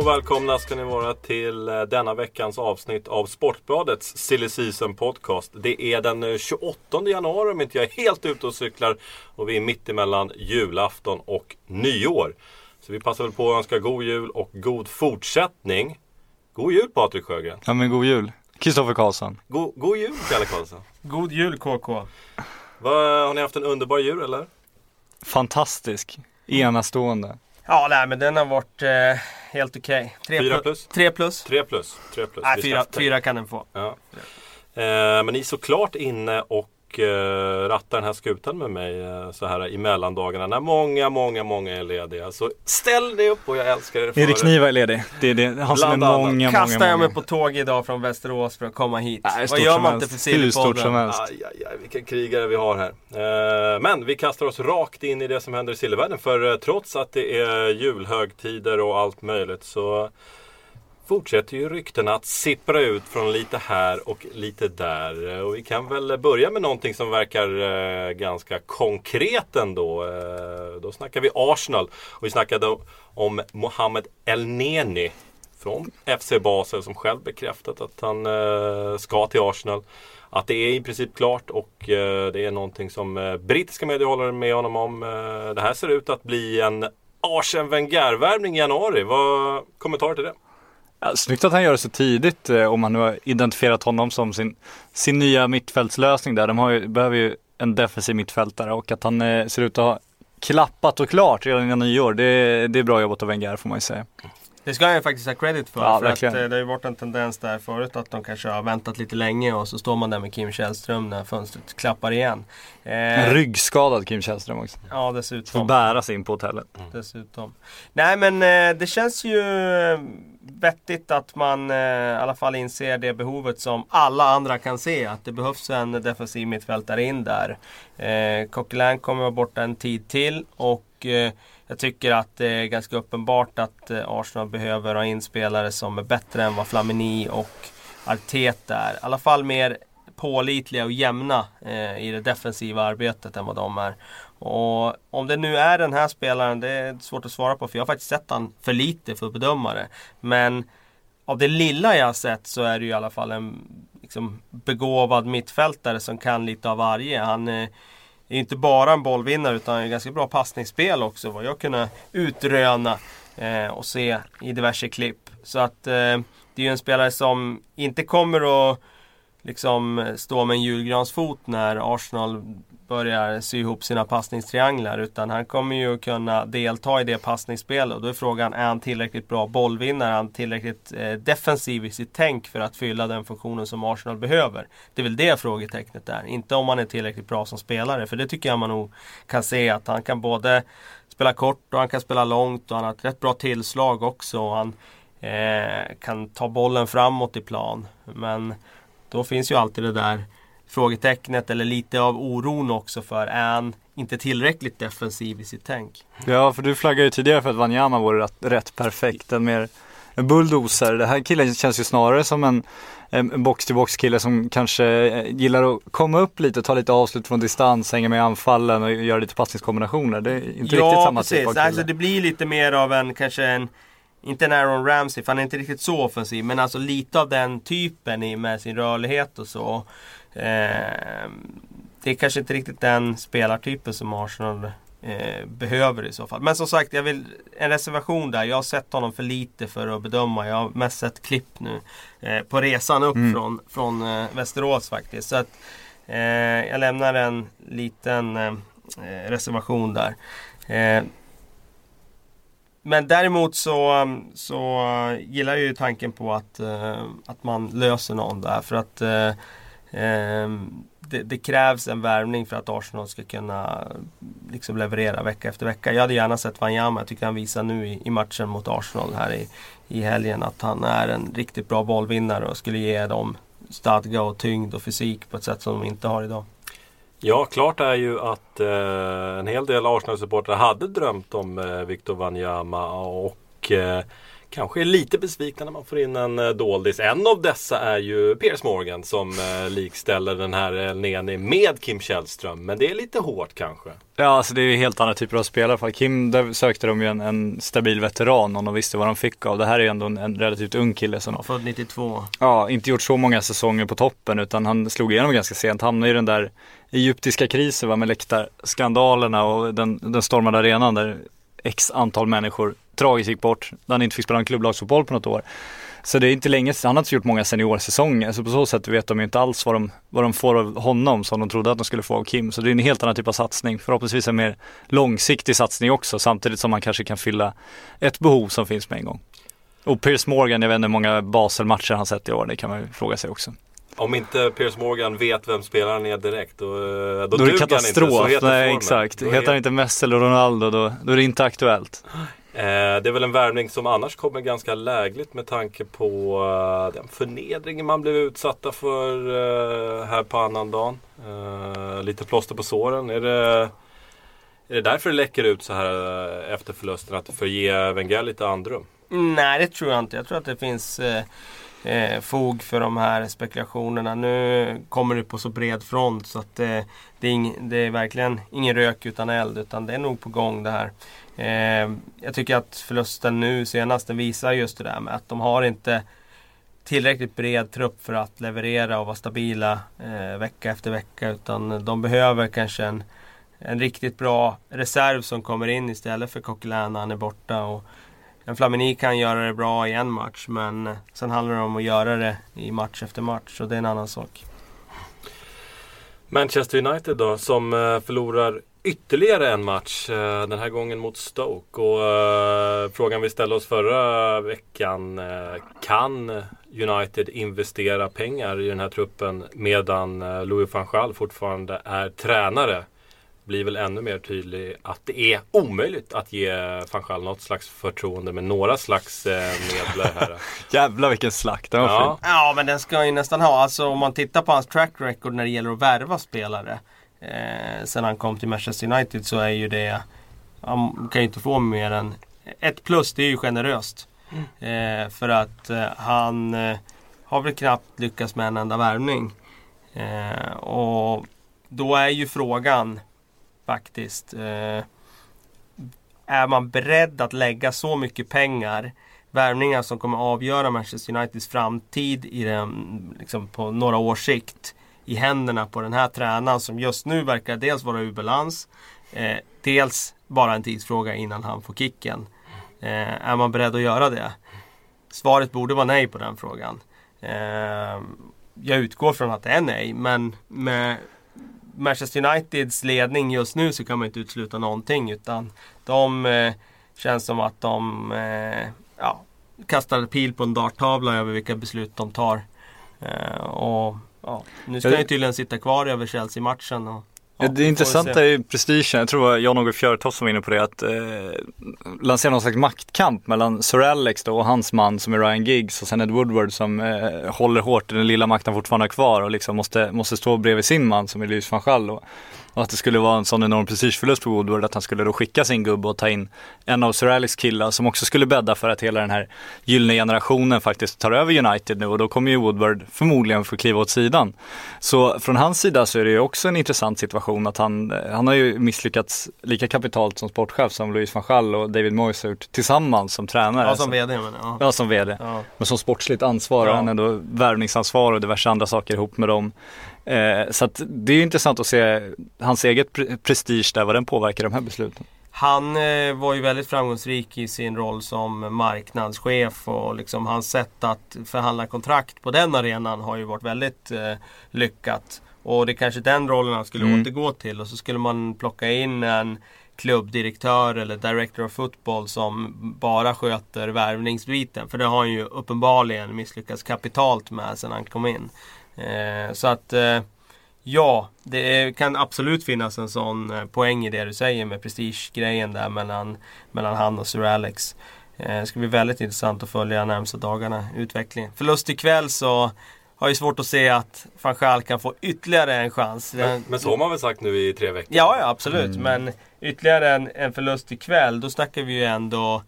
Och välkomna ska ni vara till eh, denna veckans avsnitt av Sportbladets Silly Season Podcast. Det är den eh, 28 januari om inte jag är helt ute och cyklar och vi är mitt emellan julafton och nyår. Så vi passar väl på att önska god jul och god fortsättning. God jul Patrik Sjögren! Ja men god jul. Kristoffer Karlsson. God, god jul Kalle Karlsson! God jul KK! Vad, har ni haft en underbar jul eller? Fantastisk. Enastående. Ja, nej men den har varit eh, helt okej. Tre Fyra plu- plus? Tre plus. Tre plus. Tre plus. Nej, Vi fyra, ska- fyra kan den få. Ja. Eh, men ni är såklart inne och eh, rattar den här skutan med mig eh, så här i mellandagarna när många, många, många är lediga. Så ställ dig upp och jag älskar er för Erik det. Kniva är ledig. Det är det. Han som är annat. många, många, Kastar jag många. mig på tåg idag från Västerås för att komma hit. Nej, Vad gör man inte för Hur stort som Sillypodden? helst. Aj, aj, aj, vilken krigare vi har här. Eh, men vi kastar oss rakt in i det som händer i Silvervärlden. För trots att det är julhögtider och allt möjligt så fortsätter ju ryktena att sippra ut från lite här och lite där. Och vi kan väl börja med någonting som verkar eh, ganska konkret ändå. Eh, då snackar vi Arsenal. Och vi snackade om Mohamed El Neni från FC Basel som själv bekräftat att han eh, ska till Arsenal. Att det är i princip klart och det är någonting som brittiska medier håller med honom om. Det här ser ut att bli en Arsen Wenger-värvning i januari. Vad kommentar till det? Ja, snyggt att han gör det så tidigt eh, om man nu har identifierat honom som sin, sin nya mittfältslösning där. De ju, behöver ju en defensiv mittfältare och att han eh, ser ut att ha klappat och klart redan innan nyår. Det, det är bra jobbat av Wenger får man ju säga. Det ska jag ju faktiskt ha credit för. Ja, för att, eh, det har ju varit en tendens där förut att de kanske har väntat lite länge och så står man där med Kim Källström när fönstret klappar igen. En Eh, ryggskadad Kim Källström också. ja, Får dessutom. bära sig in på hotellet. dessutom. Nej men eh, det känns ju vettigt att man eh, i alla fall inser det behovet som alla andra kan se. Att det behövs en defensiv mittfältare in där. Eh, Coquelin kommer vara borta en tid till och eh, jag tycker att det är ganska uppenbart att eh, Arsenal behöver ha in spelare som är bättre än vad Flamini och Arteta är. I alla fall mer pålitliga och jämna eh, i det defensiva arbetet än vad de är. Och om det nu är den här spelaren, det är svårt att svara på för jag har faktiskt sett han för lite för att bedöma det. Men av det lilla jag har sett så är det ju i alla fall en liksom, begåvad mittfältare som kan lite av varje. Han eh, är inte bara en bollvinnare utan har ganska bra passningsspel också vad jag kunnat utröna eh, och se i diverse klipp. Så att eh, det är ju en spelare som inte kommer att liksom stå med en julgransfot när Arsenal börjar sy ihop sina passningstrianglar. Utan han kommer ju kunna delta i det passningsspelet. Och då är frågan, är han tillräckligt bra bollvinnare? Är han tillräckligt eh, defensiv i sitt tänk för att fylla den funktionen som Arsenal behöver? Det är väl det frågetecknet är. Inte om han är tillräckligt bra som spelare. För det tycker jag man nog kan se att han kan både spela kort och han kan spela långt. Och han har ett rätt bra tillslag också. Och han eh, kan ta bollen framåt i plan. Men då finns ju alltid det där frågetecknet eller lite av oron också för är han inte tillräckligt defensiv i sitt tänk? Ja, för du flaggade ju tidigare för att Wanyama vore rätt, rätt perfekt. En mer en bulldozer. Det här killen känns ju snarare som en, box-till-box kille som kanske eh, gillar att komma upp lite, ta lite avslut från distans, hänga med i anfallen och göra lite passningskombinationer. Det är inte riktigt samma typ av kille. Alltså det blir lite mer av en kanske en inte en Aaron Ramsey, för han är inte riktigt så offensiv. Men alltså lite av den typen i, med sin rörlighet och så. Eh, det är kanske inte riktigt den spelartypen som Arsenal eh, behöver i så fall. Men som sagt, jag vill, en reservation där. Jag har sett honom för lite för att bedöma. Jag har mest sett klipp nu. Eh, på resan upp Mm. från, från eh, Västerås faktiskt. Så att, eh, jag lämnar en liten eh, reservation där. Men däremot så, så gillar jag ju tanken på att, att man löser någon där. För att Ehm, Ehm, det, det krävs en värvning för att Arsenal ska kunna liksom leverera vecka efter vecka. Jag hade gärna sett Wanyama. Jag tycker han visar nu i, i matchen mot Arsenal här i, i helgen att han är en riktigt bra bollvinnare och skulle ge dem stadga och tyngd och fysik på ett sätt som de inte har idag. Ja, klart är ju att eh, en hel del Arsenal-supportrar hade drömt om eh, Victor Wanyama och eh, kanske är lite besvikna när man får in en eh, doldis. En av dessa är ju Piers Morgan som eh, likställer den här El Neni med Kim Källström. Men det är lite hårt kanske. Ja, alltså det är ju helt andra typer av spelare. För Kim, där sökte de ju en, en stabil veteran och de visste vad de fick av. Det här är ju ändå en, en relativt ung kille som Född 92. Ja, inte gjort så många säsonger på toppen utan han slog igenom ganska sent. Hamnade i den där egyptiska krisen va, med läktarskandalerna och den, den stormade arenan där x antal människor tragiskt gick bort. Där han inte fick spela en klubblagsfotboll på något år. Så det är inte länge sedan, han har inte gjort många seniorsäsonger. Så på så sätt vet de ju inte alls vad de, vad de får av honom som de trodde att de skulle få av Kim. Så det är en helt annan typ av satsning. Förhoppningsvis en mer långsiktig satsning också samtidigt som man kanske kan fylla ett behov som finns med en gång. Och Piers Morgan, jag vet inte hur många Basel-matcher han sett i år, det kan man ju fråga sig också. Om inte Piers Morgan vet vem spelaren är direkt då, eh, då, Då det duger han inte. katastrof. Så heter Nej formen. exakt. Då är- Heter han inte Messi eller Ronaldo då, då är det inte aktuellt. Eh, det är väl en värvning som annars kommer ganska lägligt med tanke på eh, den förnedringen man blev utsatta för eh, här på annandagen. Eh, lite plåster på såren. Är det, är det därför det läcker ut så här eh, efter förlusten? Att för att ge Wenger lite andrum? Nej, det tror jag inte. Jag tror att det finns eh, fog för de här spekulationerna. Nu kommer det på så bred front så att eh, det, är ing, det är verkligen ingen rök utan eld. Utan det är nog på gång det här. Eh, jag tycker att förlusten nu senast den visar just det där med att de har inte tillräckligt bred trupp för att leverera och vara stabila eh, vecka efter vecka. Utan de behöver kanske en, en riktigt bra reserv som kommer in istället för Coquelin när han är borta. Och en Flamini kan göra det bra i en match men sen handlar det om att göra det i match efter match och det är en annan sak. Manchester United då som eh, förlorar ytterligare en match. Eh, den här gången mot Stoke. Och eh, frågan vi ställde oss förra veckan. Kan United investera pengar i den här truppen medan Louis van Gaal fortfarande är tränare? Blir väl ännu mer tydlig att det är omöjligt att ge van Gaal något slags förtroende med några slags eh, medel här. Jävlar vilken slakt, den var Ja, fin. Ja men den ska han ju nästan ha. Alltså om man tittar på hans track record när det gäller att värva spelare. Eh, sen han kom till Manchester United så är ju det Han kan ju inte få mer än ett plus, det är ju generöst. Eh, för att eh, han eh, har väl knappt lyckats med en enda värvning. Eh, och då är ju frågan faktiskt. Eh, är man beredd att lägga så mycket pengar värvningar som kommer avgöra Manchester Uniteds framtid i den, liksom på några års sikt i händerna på den här tränaren som just nu verkar dels vara ur balans eh, dels bara en tidsfråga innan han får kicken. Eh, är man beredd att göra det? Svaret borde vara nej på den frågan. Eh, jag utgår från att det är nej men med Manchester Uniteds ledning just nu så kan man inte utesluta någonting utan de eh, känns som att de eh, ja, kastar pil på en darttavla över vilka beslut de tar. Eh, och ja, Nu ska han ju tydligen sitta kvar över Chelsea-matchen. Och, Ja, det intressanta är prestigen. Jag tror Jan-Åke Fjörtoft som var inne på det. Att eh, lansera någon slags maktkamp mellan Sir Alex då och hans man som är Ryan Giggs och sen Ed Woodward som eh, håller hårt i den lilla makten fortfarande kvar och liksom måste, måste stå bredvid sin man som är Louis van Gaal. Och, att det skulle vara en sån enorm prestigeförlust för Woodward att han skulle då skicka sin gubbe och ta in en av Sir Alex killar som också skulle bädda för att hela den här gyllene generationen faktiskt tar över United nu och då kommer ju Woodward förmodligen få kliva åt sidan. Så från hans sida så är det ju också en intressant situation att han, eh, han har ju misslyckats lika kapitalt som sportchef som Louis van Gaal och David Moyes har gjort tillsammans som tränare. Ja, som Så- VD men ja. Ja, som VD. ja. Men som sportsligt ansvar Ja. han ändå värvningsansvar och diverse andra saker ihop med dem. Eh, så att det är intressant att se hans eget pre- prestige där, vad den påverkar de här besluten. Han eh, var ju väldigt framgångsrik i sin roll som marknadschef och liksom hans sätt att förhandla kontrakt på den arenan har ju varit väldigt eh, lyckat. Och det är kanske den rollen han skulle Mm. återgå till och så skulle man plocka in en klubbdirektör eller director of football som bara sköter värvningsbiten. För det har han ju uppenbarligen misslyckats kapitalt med sedan han kom in. Eh, så att eh, ja, det kan absolut finnas en sån eh, poäng i det du säger med prestigegrejen där mellan, mellan han och Sir Alex. Det ska bli väldigt intressant att följa närmsta dagarna utvecklingen. Förlust ikväll så har jag svårt att se att van kan få ytterligare en chans. Men, men så har man väl sagt nu i tre veckor? Ja, ja absolut. Men ytterligare en, en förlust ikväll, då snackar vi ju ändå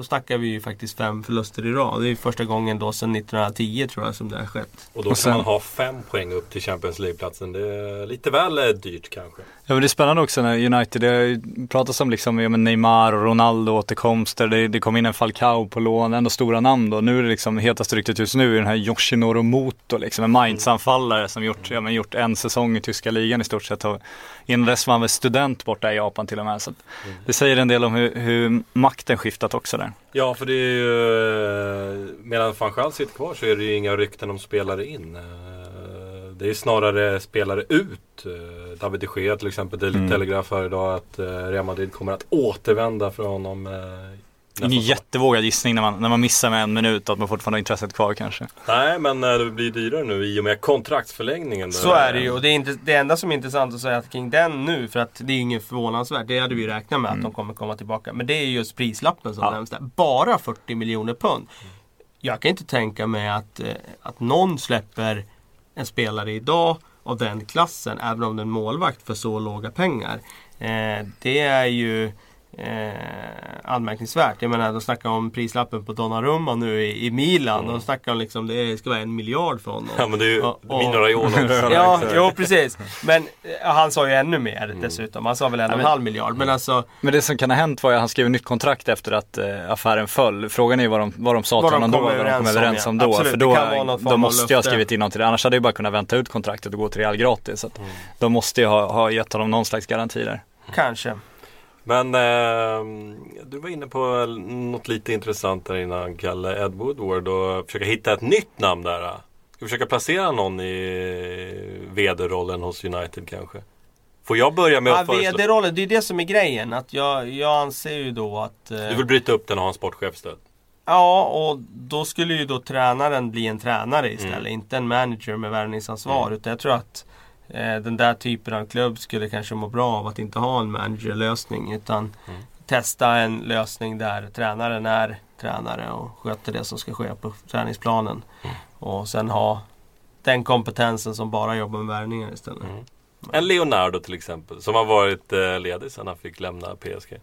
då snackar vi ju faktiskt fem förluster i rad. Det är ju första gången då sedan 1910 tror jag som det har skett. Och då sen- man ha fem poäng upp till Champions League-platsen. Det är lite väl eh, dyrt kanske. Ja men det är spännande också när United, det pratats om liksom ja, Neymar och Ronaldo återkomster, det, det kom in en Falcao på lån, ändå stora namn då. Nu är det liksom hetaste ryktet just nu är den här Yoshinoro Moto liksom, en Mainz-anfallare som gjort, ja, men gjort en säsong i tyska ligan i stort sett. Innan dess var han väl student borta i Japan till och med. Så att det säger en del om hur, hur makten skiftat också där. Ja, för det är ju... eh, Medan van Gaal sitter kvar så är det ju inga rykten om spelare in. Eh, Det är snarare spelare ut. Eh, David de Gea till exempel. Det är Mm. Telegraph här idag att Real Madrid kommer att återvända för honom. Ingen jättevågad gissning när man, när man missar med en minut att man fortfarande har intresset kvar kanske. Nej, men eh, det blir dyrare nu i och med kontraktsförlängningen. Så är det ju och det, är inte, det enda som är intressant att säga att kring den nu, för att det är inget förvånansvärt, det hade vi ju räknat med att de kommer komma tillbaka. Men det är just prislappen som Ja. nämns där. Bara 40 miljoner pund. Jag kan inte tänka mig att, eh, att någon släpper en spelare idag av den klassen, även om det är en målvakt, för så låga pengar. Eh, det är ju eh, anmärkningsvärt. Jag menar, de snackar om prislappen på Donnarumma nu i, i Milan. De snackar om liksom, det ska vara en miljard för honom. Ja, men det är ju Ja, och-. Ja, jo precis. Men eh, han sa ju ännu mer dessutom. Han sa väl en och en halv miljard. Men alltså, Men det som kan ha hänt var att han skrev nytt kontrakt efter att eh, affären föll. Frågan är ju vad de, vad de sa till de honom då, vad de kom överens om, ja. om då. Absolut, För det då, då måste jag ha skrivit in till det. Annars hade jag bara kunnat vänta ut kontraktet och gå till Real gratis. Så att De måste ju ha, ha gett honom någon slags garanti där. kanske. Men eh, du var inne på något lite intressant där innan Kalle Ed Woodward och försöka hitta ett nytt namn där. Ska vi försöka placera någon i vd-rollen hos United kanske? Får jag börja med Ja, att föreslå? VD-rollen, det är det som är grejen. Att jag, jag anser ju då att... eh, Du vill bryta upp den och ha en sportchefstöd? Ja, och då skulle ju då tränaren bli en tränare istället. Mm. Inte en manager med värvningsansvar. Utan jag tror att eh, den där typen av klubb skulle kanske må bra av att inte ha en managerlösning. Utan Mm. testa en lösning där tränaren är tränare och sköter det som ska ske på träningsplanen. Mm. Och sen ha den kompetensen som bara jobbar med värvningar istället. Mm. En Leonardo till exempel, som har varit eh, ledig sedan han fick lämna PSG.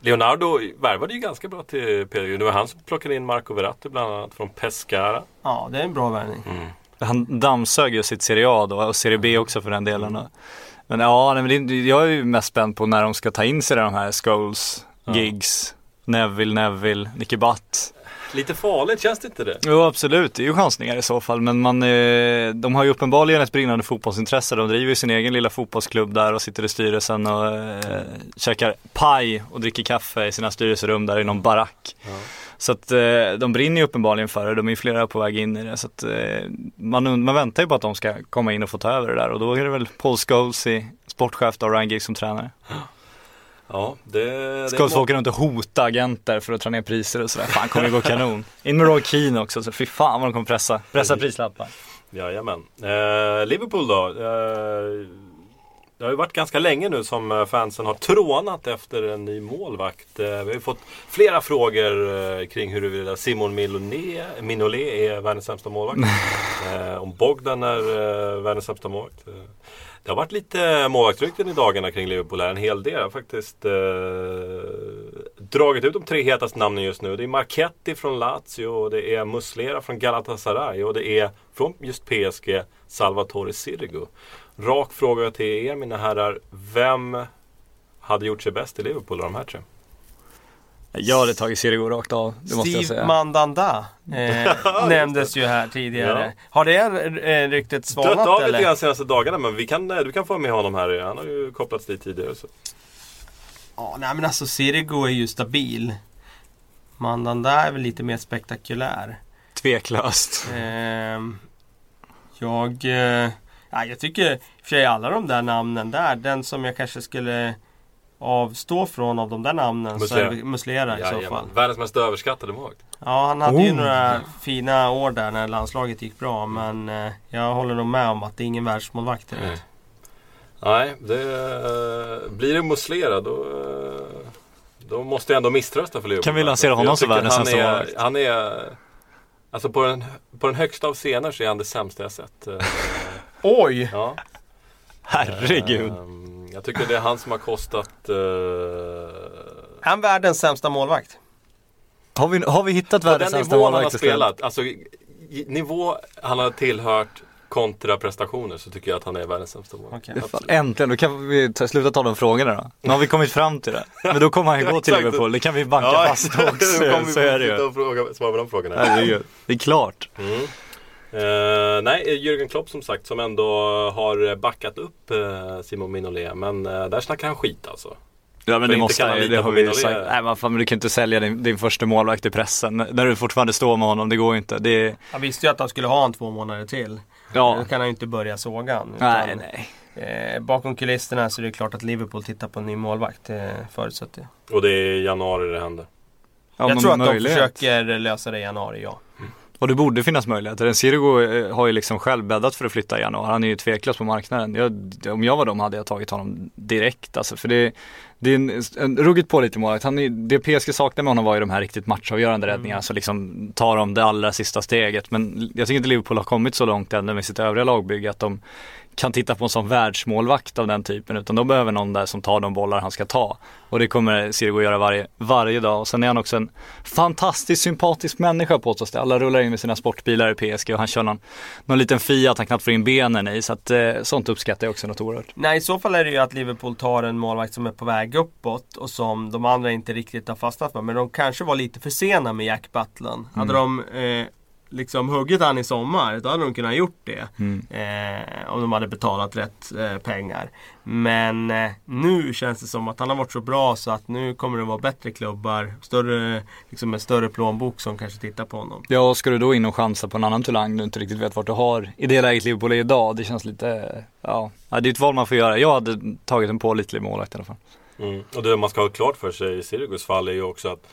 Leonardo värvade ju ganska bra till PSG. Det var han som plockade in Marco Verratti bland annat från Pescara. Ja, det är en bra värvning. Mm. Han dammsög ju sitt Serie A då och Serie B också för den delen. Men ja, nej, men det, jag är ju mest spänd på när de ska ta in sig de här Scholes, Ja. Giggs, Neville, Neville, Nicky Butt. Lite farligt, känns det inte det? Jo absolut, det är ju chansningar i så fall. Men man, eh, de har ju uppenbarligen ett brinnande fotbollsintresse. De driver ju sin egen lilla fotbollsklubb där och sitter i styrelsen och eh, käkar paj och dricker kaffe i sina styrelserum där i någon barack. Ja. Så att eh, de brinner ju uppenbarligen för det. De är ju flera på väg in i det. Så att eh, man, man väntar ju på att de ska komma in och få ta över det där. Och då är det väl Paul Scholes i sportchef och Ryan Giggs som tränare. Ja, det... det Scholes åka runt och hota agenter för att dra ner priser och sådär. Fan kommer det gå kanon. In med Roy Keane också, så fy fan vad de kommer pressa, pressa prislappar. Jajamän. Eh, Liverpool då. Eh, det har ju varit ganska länge nu som eh, fansen har trånat efter en ny målvakt. Eh, vi har ju fått flera frågor eh, kring huruvida Simon Mignolet är världens sämsta målvakt. om Bogdan är världens sämsta målvakt. Det har varit lite målvaktsrykten i dagarna kring Liverpool. här. En hel del. Jag har faktiskt eh, dragit ut de tre hetaste namnen just nu. Det är Marchetti från Lazio, och det är Muslera från Galatasaray och det är från just PSG Salvatore Sirigu. Rak fråga till er mina herrar. Vem hade gjort sig bäst i Liverpool av de här tre? Jag hade tagit Sirigu rakt av, det måste jag Steve säga. Mandanda eh, nämndes ju här tidigare. Har det eh, ryktet Dött svalnat av lite eller? grann senaste dagarna men vi kan, du kan få med honom här. Han har ju kopplats dit tidigare. Så. Ja, nej men alltså Sirigu är ju stabil. Mandanda är väl lite mer spektakulär. Tveklöst. Ehm, jag, eh, ja, jag tycker i och för sig alla de där namnen där, den som jag kanske skulle avstå från av de där namnen så Muslera. är det Muslera i så Jajamän. fall. Världens mest överskattade målvakt. Ja, han hade ju Oh. några fina år där när landslaget gick bra. Men eh, jag håller nog med om att det är ingen världsmålvakt direkt. Nej. Nej, det, eh, blir det Muslera då, eh, då måste jag ändå misströsta för Liverpool. Kan vi lansera honom som världens är, målvakt? Han är, alltså på den, på den högsta av scener så är han det sämsta jag sett. Oj! Ja. Herregud. Ehm, Jag tycker det är han som har kostat... eh, Är han världens sämsta målvakt? Har vi, har vi hittat på världens den sämsta nivån han har målvakt? spelat, alltså nivå han har tillhört kontra prestationer så tycker jag att han är världens sämsta målvakt. Fan, Äntligen, då kan vi ta, sluta ta de frågorna då. Nu har vi kommit fram till det. Men då kommer han ju gå till. Liverpool, det kan vi banka fast också. då kommer vi så är det sitta ju. och fråga, svara på de frågorna. Herregud, det är klart. Mm. Eh, nej, Jürgen Klopp som sagt som ändå har backat upp eh, Simon Mignolet. Men eh, där snackar han skit alltså. Ja men För det måste kan han det har vi ju sagt. Nej men fan, men du kan inte sälja din, din första målvakt i pressen när du fortfarande står med honom, det går ju inte. Det Han visste ju att han skulle ha en två månader till. ja. Då kan han ju inte börja såga han, Nej utan, nej. Eh, bakom kulisserna så är det klart att Liverpool tittar på en ny målvakt. Det förutsätter jag. Och det är i januari det händer. Ja, jag tror att möjlighet. de försöker lösa det i januari, ja. Och det borde finnas möjligheter. En Sirigu eh, har ju liksom själv bäddat för att flytta i januari. Han är ju tveklös på marknaden. Jag, om jag var dem hade jag tagit honom direkt alltså. För det, det är en, en ruggigt pålitlig målvakt. Han är, det PSG saknade med honom var ju de här riktigt matchavgörande räddningarna. Så liksom tar de det allra sista steget. Men jag tycker inte Liverpool har kommit så långt ännu med sitt övriga lagbygge att de kan titta på en sån världsmålvakt av den typen. Utan de behöver någon där som tar de bollar han ska ta. Och det kommer Sirigu göra varje, varje dag. Och sen är han också en fantastiskt sympatisk människa påstås det. Alla rullar in med sina sportbilar i PSG och han kör någon, någon liten Fiat han knappt får in benen i. Så att eh, sånt uppskattar jag också något oerhört. Nej, i så fall är det ju att Liverpool tar en målvakt som är på väg uppåt och som de andra inte riktigt har fastnat för. Men de kanske var lite för sena med Jack Butland. Hade de eh, liksom huggit han i sommar, då hade de kunnat gjort det. Eh, om de hade betalat rätt eh, pengar. Men eh, nu känns det som att han har varit så bra så att nu kommer det vara bättre klubbar, större, liksom en större plånbok som kanske tittar på honom. Ja, ska du då in och chansa på en annan talang du inte riktigt vet vart du har i det läget Liverpool är idag. Det känns lite, ja det är ett val man får göra. Jag hade tagit en pålitlig målvakt i alla fall. Mm. Och det man ska ha klart för sig i Sirigus fall är ju också att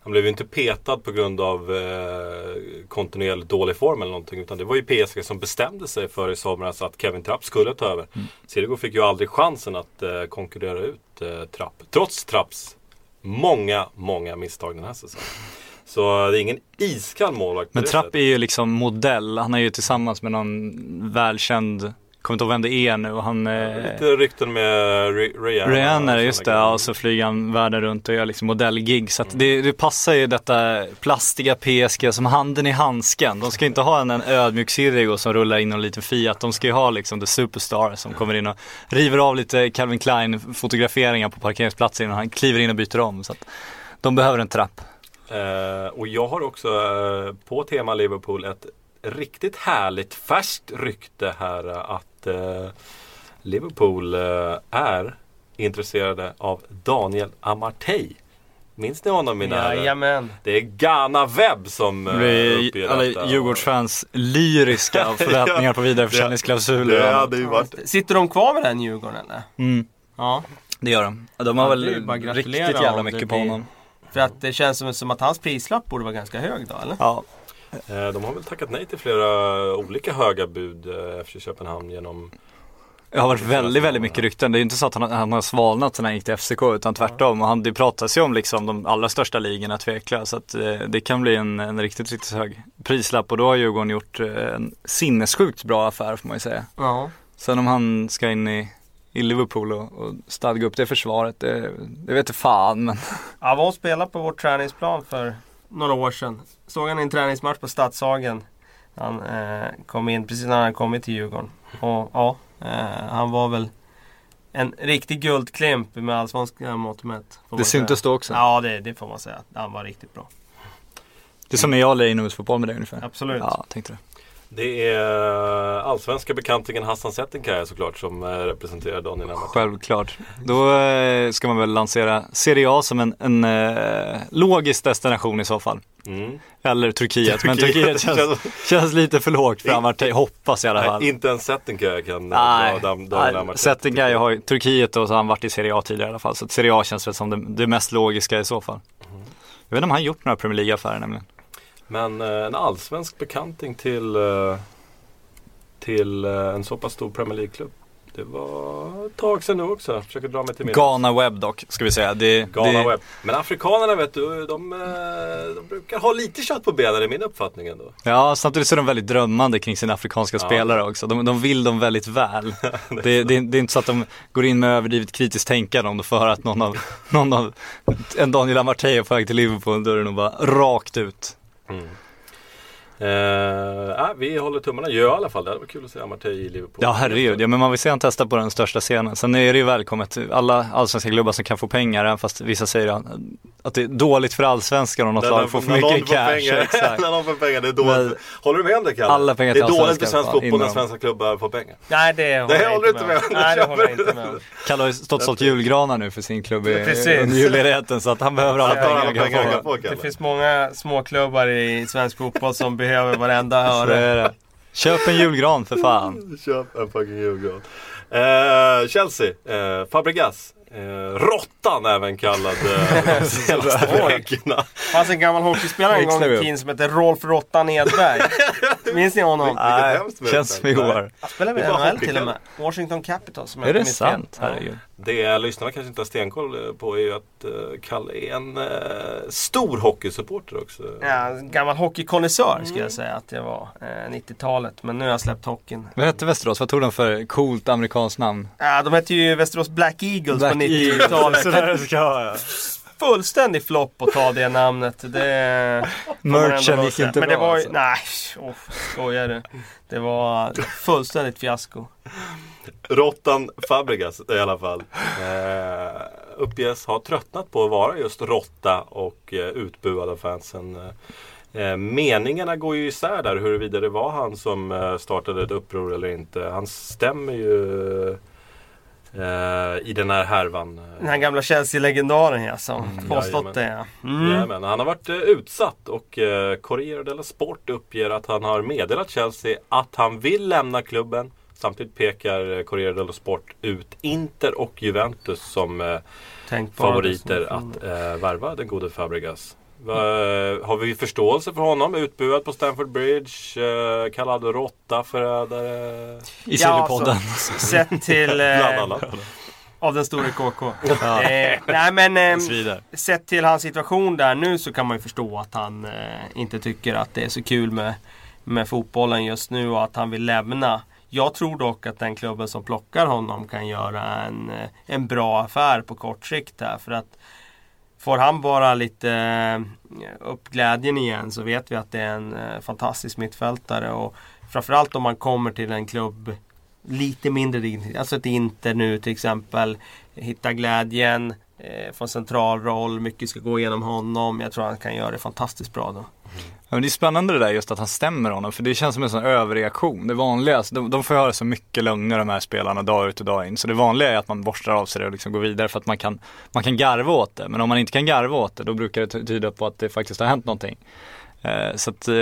han blev ju inte petad på grund av eh, kontinuerligt dålig form eller någonting. Utan det var ju PSG som bestämde sig för i somras att Kevin Trapp skulle ta över. Mm. Sirigu fick ju aldrig chansen att eh, konkurrera ut eh, Trapp. Trots Trapps många, många misstag den här säsongen. Så det är ingen iskall målvakt Men Trapp är ju liksom modell. Han är ju tillsammans med någon välkänd, kommer inte ihåg vem det är nu. Och han, eh, Lite rykten med Ri- Rihanna. Rihanna, och just det. Ja, och så flyger han världen runt och gör liksom modellgig. Så att det, det passar ju detta plastiga PSG som handen i handsken. De ska inte ha en, en ödmjuk Sirigu som rullar in en liten Fiat. De ska ju ha liksom the superstar som kommer in och river av lite Calvin Klein fotograferingar på parkeringsplatsen innan han kliver in och byter om. Så de behöver en trapp. Eh, och jag har också eh, på tema Liverpool ett riktigt härligt färskt rykte här att eh, Liverpool eh, är intresserade av Daniel Amartey. Minns ni honom mina? Jajamän. Det är Ghana Webb som eh, Vi, uppger alla detta. Djurgårdsfans lyriska förväntningar på vidareförsäljningsklausuler. Det hade ju varit Sitter de kvar med den Djurgården eller? Mm, Ja. det gör de. De har Ja, det väl riktigt jävla det mycket på honom. För att det känns som, som att hans prislapp borde vara ganska hög då eller? Ja, De har väl tackat nej till flera olika höga bud eh, FC Köpenhamn genom Det har varit väldigt, väldigt mycket rykten. Det är ju inte så att han, han har svalnat sen han gick till FCK utan tvärtom. Och han, det pratas ju om liksom de allra största ligorna tveklöst. Så att eh, det kan bli en, en riktigt, riktigt hög prislapp. Och då har Djurgården gjort eh, en sinnessjukt bra affär får man ju säga. Ja. Sen om han ska in i, i Liverpool och, och stadga upp det försvaret, det, det vet inte fan. Men Ja, var och spelade på vår träningsplan för några år sedan. Såg han i en träningsmatch på Stadshagen. Han eh, kom in precis när han kommit till Djurgården. Och ja, eh, han var väl en riktig guldklimp med allsvenska mått mätt. det syntes då också. Ja, det, det får man säga. Han var riktigt bra. Det är som när jag lirade inomhusfotboll med dig ungefär. Absolut. Ja, tänkte det. Det är allsvenska bekantingen Hassan Settenkaya såklart som eh, representerar Daniel Amartey. Självklart. Då eh, ska man väl lansera Serie A som en, en eh, logisk destination i så fall. Mm. Eller Turkiet, men Turkiet känns, känns lite för lågt för Amartey, hoppas i alla fall. Nej, inte ens Settenkaya kan eh, Nej, dra Amartey. Settingaj har ju Turkiet och så har han varit i Serie A tidigare i alla fall. Så Serie A känns väl som det, det mest logiska i så fall. Jag vet inte om han gjort några Premier League-affärer nämligen. Men eh, en allsvensk bekanting till, eh, till eh, en så pass stor Premier League-klubb. Det var ett tag sedan nu också. Jag försöker dra mig till minnes. Ghana Webb dock, ska vi säga. Det, Ghana det, Webb. Men afrikanerna vet du, de, de brukar ha lite kött på benen i min uppfattning ändå. Ja, samtidigt så är de väldigt drömmande kring sina afrikanska Ja. spelare också. De, de vill dem väldigt väl. det, det, det är inte så att de går in med överdrivet kritiskt tänkande om de får höra att någon av, någon av en Daniel Amartey är på väg till Liverpool, då är det nog bara rakt ut. Mm. Eh, äh, vi håller tummarna, jag i alla fall. Det hade varit kul att se Amartey i Liverpool. Ja herregud, ja, men man vill se han testa på den största scenen. Sen är det ju välkommet, alla allsvenska klubbar som kan få pengar, även fast vissa säger att- det är dåligt för allsvenskan om något lag får för mycket cash. pengar, Exakt. när någon får pengar, det är dåligt. Men- Håller du med om det Kalle? Alla pengar det är till dåligt för svensk fotboll när svenska klubbar får pengar. Nej det håller jag håller med inte med om. Nej det håller jag inte med om. Kalle har ju stått sålt julgranar nu för sin klubb i, Precis. under julledigheten så att han behöver alla pengar han kan få. Det finns många småklubbar i svensk fotboll som behöver varenda Så öre. Köp en julgran för fan. Köp en fucking julgran. Eh, Chelsea, eh, Fabregas. Eh, Råttan även kallad eh, de senaste veckorna. Det fanns en gammal hockeyspelare en gång i tiden som hette Rolf Råttan Edberg. Minns ni honom? Nej, med känns det. som igår. Han spelade Det med var NHL till och med. Washington Capitals Är det sant? Herregud. Det lyssnarna kanske inte har stenkoll på är ju att eh, Kalle är en eh, stor hockeysupporter också. Ja, en gammal hockeykonnässör skulle jag säga att jag var. Eh, 90-talet. Men nu har jag släppt hockeyn. Vad hette Västerås? Vad tog de för coolt amerikanskt namn? Ja, de hette ju Västerås Black Eagles på Eagles. 90-talet. Sådär det ska vara. Fullständig flopp att ta det namnet. Det Merchen gick inte Men bra det var ju, alltså. nej, oh, skojar du. Det var fullständigt fiasko. Råttan Fabregas i alla fall. Eh, uppges ha tröttnat på att vara just råtta och eh, utbuad av fansen. Eh, meningarna går ju isär där huruvida det var han som eh, startade ett uppror eller inte. Han stämmer ju eh, i den här härvan. Den här gamla Chelsea-legendaren ja, som Mm, påstått det. Mm. Jajamän, han har varit eh, utsatt och eh, Corriere dello Sport uppger att han har meddelat Chelsea att han vill lämna klubben. Samtidigt pekar eh, Corriere dello Sport ut Inter och Juventus som eh, favoriter att eh, värva den gode Fabregas. Har vi förståelse för honom? Utbuad på Stamford Bridge, eh, kallad råtta, förrädare. I Ja, Sillypodden. alltså, Sett till... Bland Eh, annat. av den store KK. Eh, nej men eh, sett till hans situation där nu så kan man ju förstå att han eh, inte tycker att det är så kul med, med fotbollen just nu och att han vill lämna. Jag tror dock att den klubben som plockar honom kan göra en, eh, en bra affär på kort sikt här. För att får han bara lite eh, upp glädjen igen så vet vi att det är en eh, fantastisk mittfältare. Och framförallt om man kommer till en klubb lite mindre dignitet. Alltså ett Inter nu till exempel. Hitta glädjen. Eh, få en central roll. Mycket ska gå igenom honom. Jag tror han kan göra det fantastiskt bra då. Ja, men det är spännande det där just att han stämmer honom för det känns som en sån överreaktion. Det vanliga, alltså, de, de får höra så mycket lögner de här spelarna dag ut och dag in. Så det vanliga är att man borstar av sig det och liksom går vidare för att man kan, man kan garva åt det. Men om man inte kan garva åt det då brukar det tyda på att det faktiskt har hänt någonting. Eh, så att eh,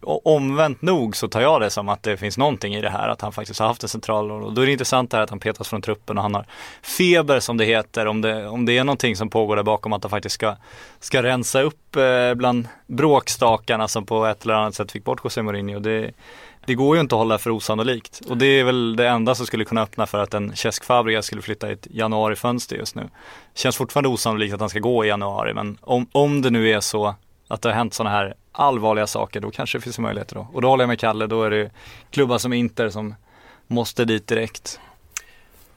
omvänt nog så tar jag det som att det finns någonting i det här att han faktiskt har haft en central roll. Och då är det intressant det här att han petas från truppen och han har feber som det heter. Om det, om det är någonting som pågår där bakom att han faktiskt ska, ska rensa upp eh, bland bråkstakarna som på ett eller annat sätt fick bort José Mourinho. Det, det går ju inte att hålla för osannolikt. Och det är väl det enda som skulle kunna öppna för att en Cesc Fabregas skulle flytta i ett januarifönster just nu. Känns fortfarande osannolikt att han ska gå i januari men om, om det nu är så att det har hänt sådana här allvarliga saker då kanske det finns möjligheter då. Och då håller jag med Kalle, då är det klubbar som Inter som måste dit direkt.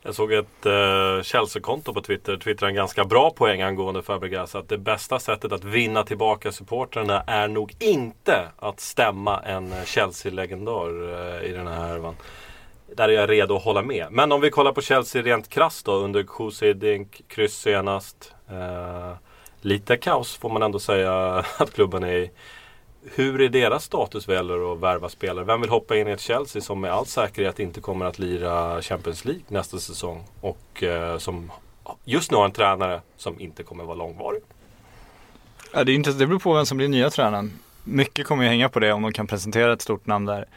Jag såg ett eh, Chelsea-konto på Twitter twittra en ganska bra poäng angående Fabregas. Att det bästa sättet att vinna tillbaka supportrarna är nog inte att stämma en Chelsea-legendar eh, i den här härvan. Där är jag redo att hålla med. Men om vi kollar på Chelsea rent krasst då under Kusi Dink, kryss senast. Eh, lite kaos får man ändå säga att klubben är i. hur är deras status vad gäller att värva spelare? Vem vill hoppa in i ett Chelsea som med all säkerhet inte kommer att lira Champions League nästa säsong? Och eh, som just nu har en tränare som inte kommer vara långvarig. Ja, det, är inte, det beror på vem som blir nya tränaren. Mycket kommer ju hänga på det om de kan presentera ett stort namn där.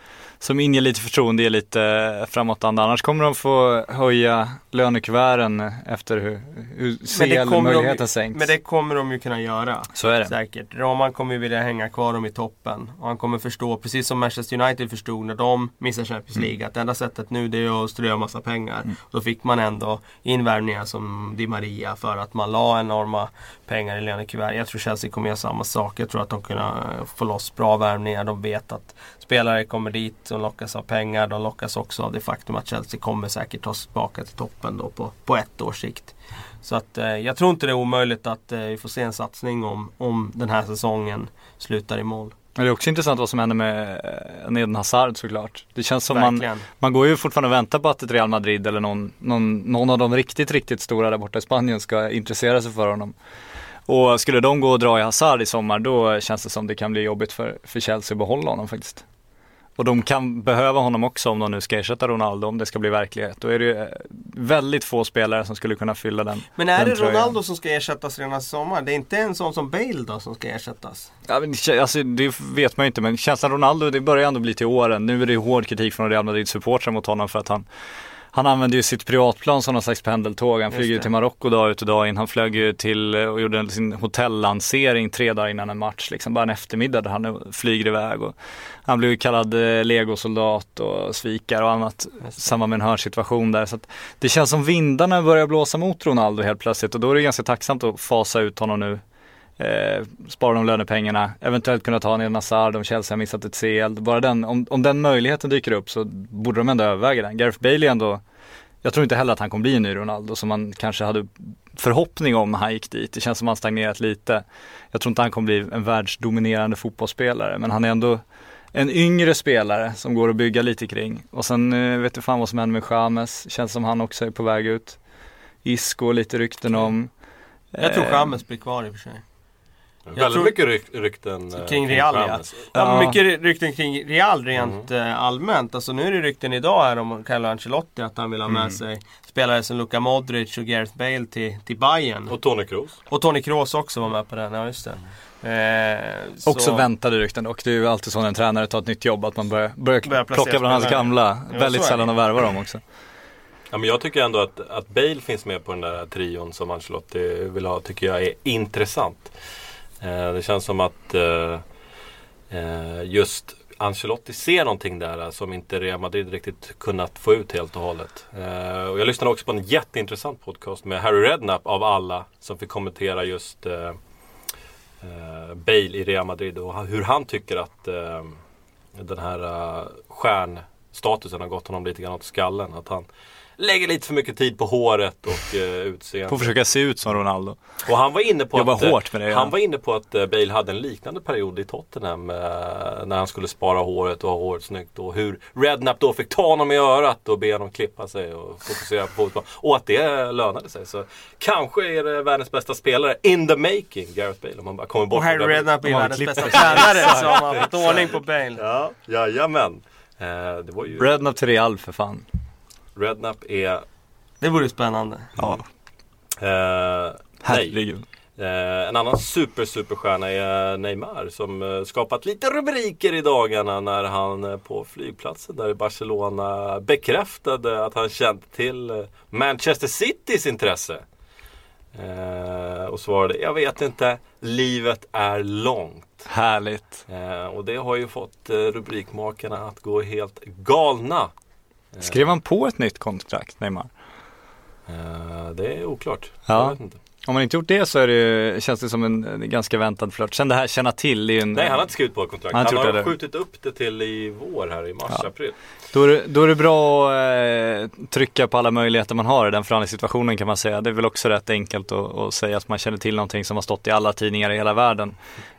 Som inger lite förtroende, är lite framåtanda. Annars kommer de få höja lönekuverten efter hur, hur CL-möjligheten sänks. men det kommer de ju kunna göra. Så är det. Säkert. Roman kommer ju vilja hänga kvar dem i toppen. Och han kommer förstå, precis som Manchester United förstod när de missade Champions Mm. League, att det enda sättet nu det är att strö massa pengar. Då fick man ändå invärvningar som Di Maria för att man la enorma pengar i lönekuvert. Jag tror Chelsea kommer göra samma sak. Jag tror att de kommer få loss bra värvningar. De vet att spelare kommer dit, de lockas av pengar. De lockas också av det faktum att Chelsea kommer säkert ta sig tillbaka till toppen då på, på ett års sikt. Så att eh, jag tror inte det är omöjligt att eh, vi får se en satsning om, om den här säsongen slutar i mål. Men det är också intressant vad som händer med eh, Eden Hazard såklart. Det känns som man, Verkligen. man går ju fortfarande och väntar på att ett Real Madrid eller någon, någon, någon av de riktigt, riktigt stora där borta i Spanien ska intressera sig för honom. Och skulle de gå och dra i Hazard i sommar då känns det som det kan bli jobbigt för, för Chelsea att behålla honom faktiskt. Och de kan behöva honom också om de nu ska ersätta Ronaldo om det ska bli verklighet. Då är det ju eh, väldigt få spelare som skulle kunna fylla den Men är den det tröjan. Ronaldo som ska ersättas redan i sommar? Det är inte en sån som Bale då som ska ersättas? Ja, men, alltså, det vet man ju inte men känslan Ronaldo det börjar ändå bli till åren. Nu är det hård kritik från Real Madrid supportrar mot honom för att han han använder ju sitt privatplan som någon slags pendeltåg. Han flyger ju till Marocko dag ut och dag in. Han flög ju till eh, och gjorde sin hotellansering tre dagar innan en match. Liksom bara en eftermiddag där han flyger iväg. Och han blev ju kallad eh, legosoldat och svikare och annat. Samma med en hörsituation där. Så det känns som vindarna börjar blåsa mot Ronaldo helt plötsligt och då är det ganska tacksamt att fasa ut honom nu. Eh, spara de lönepengarna, eventuellt kunna ta ner Nazard om Chelsea har missat ett CL. Bara den, om, om den möjligheten dyker upp så borde de ändå överväga den. Gareth Bale är ändå, jag tror inte heller att han kommer bli en ny Ronaldo som man kanske hade förhoppning om när han gick dit. Det känns som att han stagnerat lite. Jag tror inte han kommer bli en världsdominerande fotbollsspelare men han är ändå en yngre spelare som går att bygga lite kring. Och sen eh, vet du fan vad som händer med Chamez. Känns som han också är på väg ut. Isco lite rykten om. Jag tror Eh, Chamez blir kvar i och för sig. Väldigt tror- mycket ryk, rykten eh, Kring Real ja. Chamez. ja. Ja. Mycket rykten kring Real rent eh, allmänt. Alltså nu är det rykten idag här om Carlo Ancelotti att han vill ha med sig spelare som Luka Modric och Gareth Bale till, till Bayern. Och Tony Kroos. Och Tony Kroos också var med på den, ja just det. Eh, Också så- väntade rykten och det är ju alltid så när en tränare tar ett nytt jobb att man börjar, börjar, Börjar plocka bland hans gamla. Ja, Väldigt sällan att värva dem också. Ja, men jag tycker ändå att, att Bale finns med på den där trion som Ancelotti vill ha, tycker jag är intressant. Eh, det känns som att eh, eh just Ancelotti ser någonting där eh, som inte Real Madrid riktigt kunnat få ut helt och hållet. Eh, och jag lyssnade också på en jätteintressant podcast med Harry Redknapp av alla som fick kommentera just eh, eh Bale i Real Madrid och hur han tycker att eh, den här stjärnstatusen har gått honom lite grann åt skallen. Att han lägger lite för mycket tid på håret och uh, utseende. På att försöka se ut som Ronaldo. Och han var inne på Jobba att, eh, hårt med det, ja. Han var inne på att eh, Bale hade en liknande period i Tottenham eh, när han skulle spara håret och ha håret snyggt. Och hur Redknapp då fick ta honom i örat och be honom klippa sig och fokusera på fotboll. Och att det lönade sig. Så kanske är det världens bästa spelare in the making, Gareth Bale. Om man bara kommer bort Och Harry. Redknapp är världens bästa tränare så har man fått ordning på Bale. Ja, jajamän. Eh, det var ju Redknapp till Real för fan. Redknapp är... Det vore spännande. Ja, Eh, nej. herregud. Eh, en annan super superstjärna är Neymar som eh, skapat lite rubriker i dagarna när han eh, på flygplatsen där i Barcelona bekräftade att han känt till eh, Manchester Citys intresse. Eh, och svarade, jag vet inte, livet är långt. Härligt. Eh, och det har ju fått eh, rubrikmakarna att gå helt galna. Skrev han på ett nytt kontrakt, Neymar? Eh, det är oklart. Ja. Om man inte gjort det så är det, känns det som en, ganska väntad flört. Sen det här känna till, det är ju en, Nej, han har inte skrivit på ett kontrakt. Han Han, har det. skjutit upp det till i vår här i mars, Ja. april. Då är, det, då är det bra att eh, trycka på alla möjligheter man har i den förhandlingssituationen kan man säga. Det är väl också rätt enkelt att, att säga att man känner till någonting som har stått i alla tidningar i hela världen.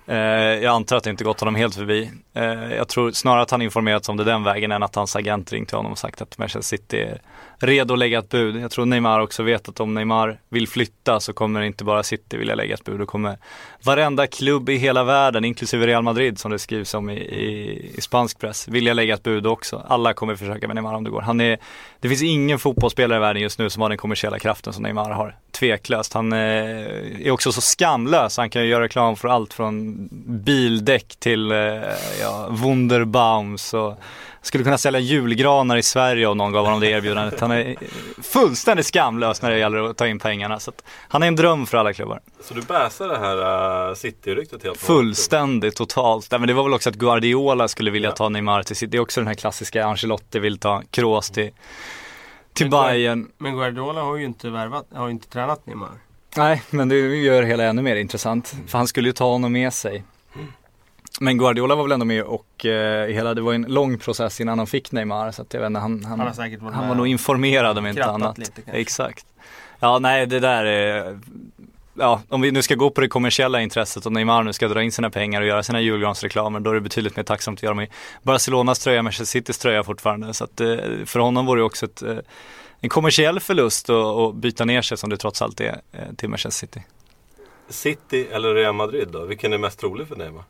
Eh, jag antar att det inte gått honom helt förbi. Eh, jag tror snarare att han informerats om det den vägen än att hans agent ringt till honom och sagt att Manchester City är redo att lägga ett bud. Jag tror Neymar också vet att om Neymar vill flytta så kommer inte bara City vilja lägga ett bud. Då kommer varenda klubb i hela världen, inklusive Real Madrid som det skrivs om i, i, i spansk press, vilja lägga ett bud också. Alla kommer försöka med Neymar om det går. Han är, det finns ingen fotbollsspelare i världen just nu som har den kommersiella kraften som Neymar har. Tveklöst. Han eh, är också så skamlös. Han kan ju göra reklam för allt från bildäck till eh, ja, Wunderbaums och skulle kunna sälja julgranar i Sverige om någon gav honom det erbjudandet. Han är fullständigt skamlös när det gäller att ta in pengarna. Så att han är en dröm för alla klubbar. Så du bäsar det här uh, City-ryktet helt? Fullständigt, totalt. Nej, men det var väl också att Guardiola skulle vilja ta Neymar till City. Det är också den här klassiska Ancelotti vill ta Kroos till, till Men Bayern. Men Guardiola har ju inte värvat, har ju inte tränat Neymar. Nej, men det gör det hela ännu mer intressant. För han skulle ju ta honom med sig. Men Guardiola var väl ändå med och eh, hela, det var en lång process innan han fick Neymar. Så att jag vet inte, han, han, Han han var nog informerad om inte annat. lite kanske. Exakt. Ja, nej det där är Ja, om vi nu ska gå på det kommersiella intresset och Neymar nu ska dra in sina pengar och göra sina julgransreklamer då är det betydligt mer tacksamt att göra med Barcelonas tröja, Manchester Citys tröja fortfarande. Så att eh, för honom vore det också ett, eh, en kommersiell förlust att byta ner sig som det trots allt är eh, till Manchester City. City eller Real Madrid då? Vilken är mest trolig för Neymar?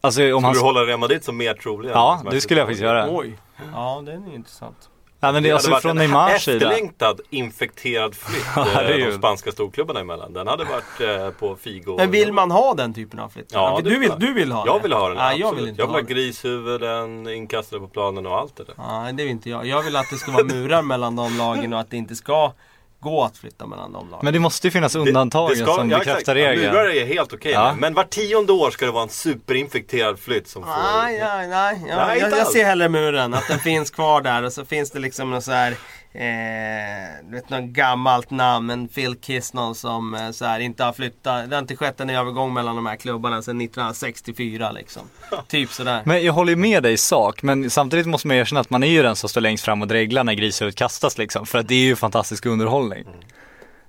Alltså om Skulle han... du hålla Real Madrid som mer trolig? Ja, det skulle jag faktiskt göra. Oj. Ja, den är ju intressant. Ja men det är hade alltså varit från en Neymars sida. efterlängtad infekterad flytt Ja, eh, det är ju- de spanska storklubbarna emellan. Den hade varit eh, på Figo. Men vill man ha den typen av flytt? Ja, det du, vill, jag. du vill ha Jag det? vill ha den, Nej, absolut. jag vill inte jag vill ha ha det. grishuvuden inkastade på planen och allt det där. Nej, det vill inte jag. Jag vill att det ska vara murar mellan de lagen och att det inte ska gå att flytta mellan de lagen. Men det måste ju finnas undantag Det- det ska- som ja, bekräftar exakt. Ja, regeln. Murar är helt okej Ja. med. Men var tionde år ska det vara en superinfekterad flytt som får... Nej, nej, nej. Ja, Nej, jag, jag ser hellre muren. Att den finns kvar där och så finns det liksom något så här Eh, du vet något gammalt namn, en Phil Kiss någon som eh, så här, inte har flyttat. Det har inte skett en övergång mellan de här klubbarna sedan 1964 liksom. typ sådär. Men jag håller ju med dig i sak, men samtidigt måste man erkänna att man är ju den som står längst fram och dreglar när grishuvudet kastas liksom. För att det är ju fantastisk underhållning.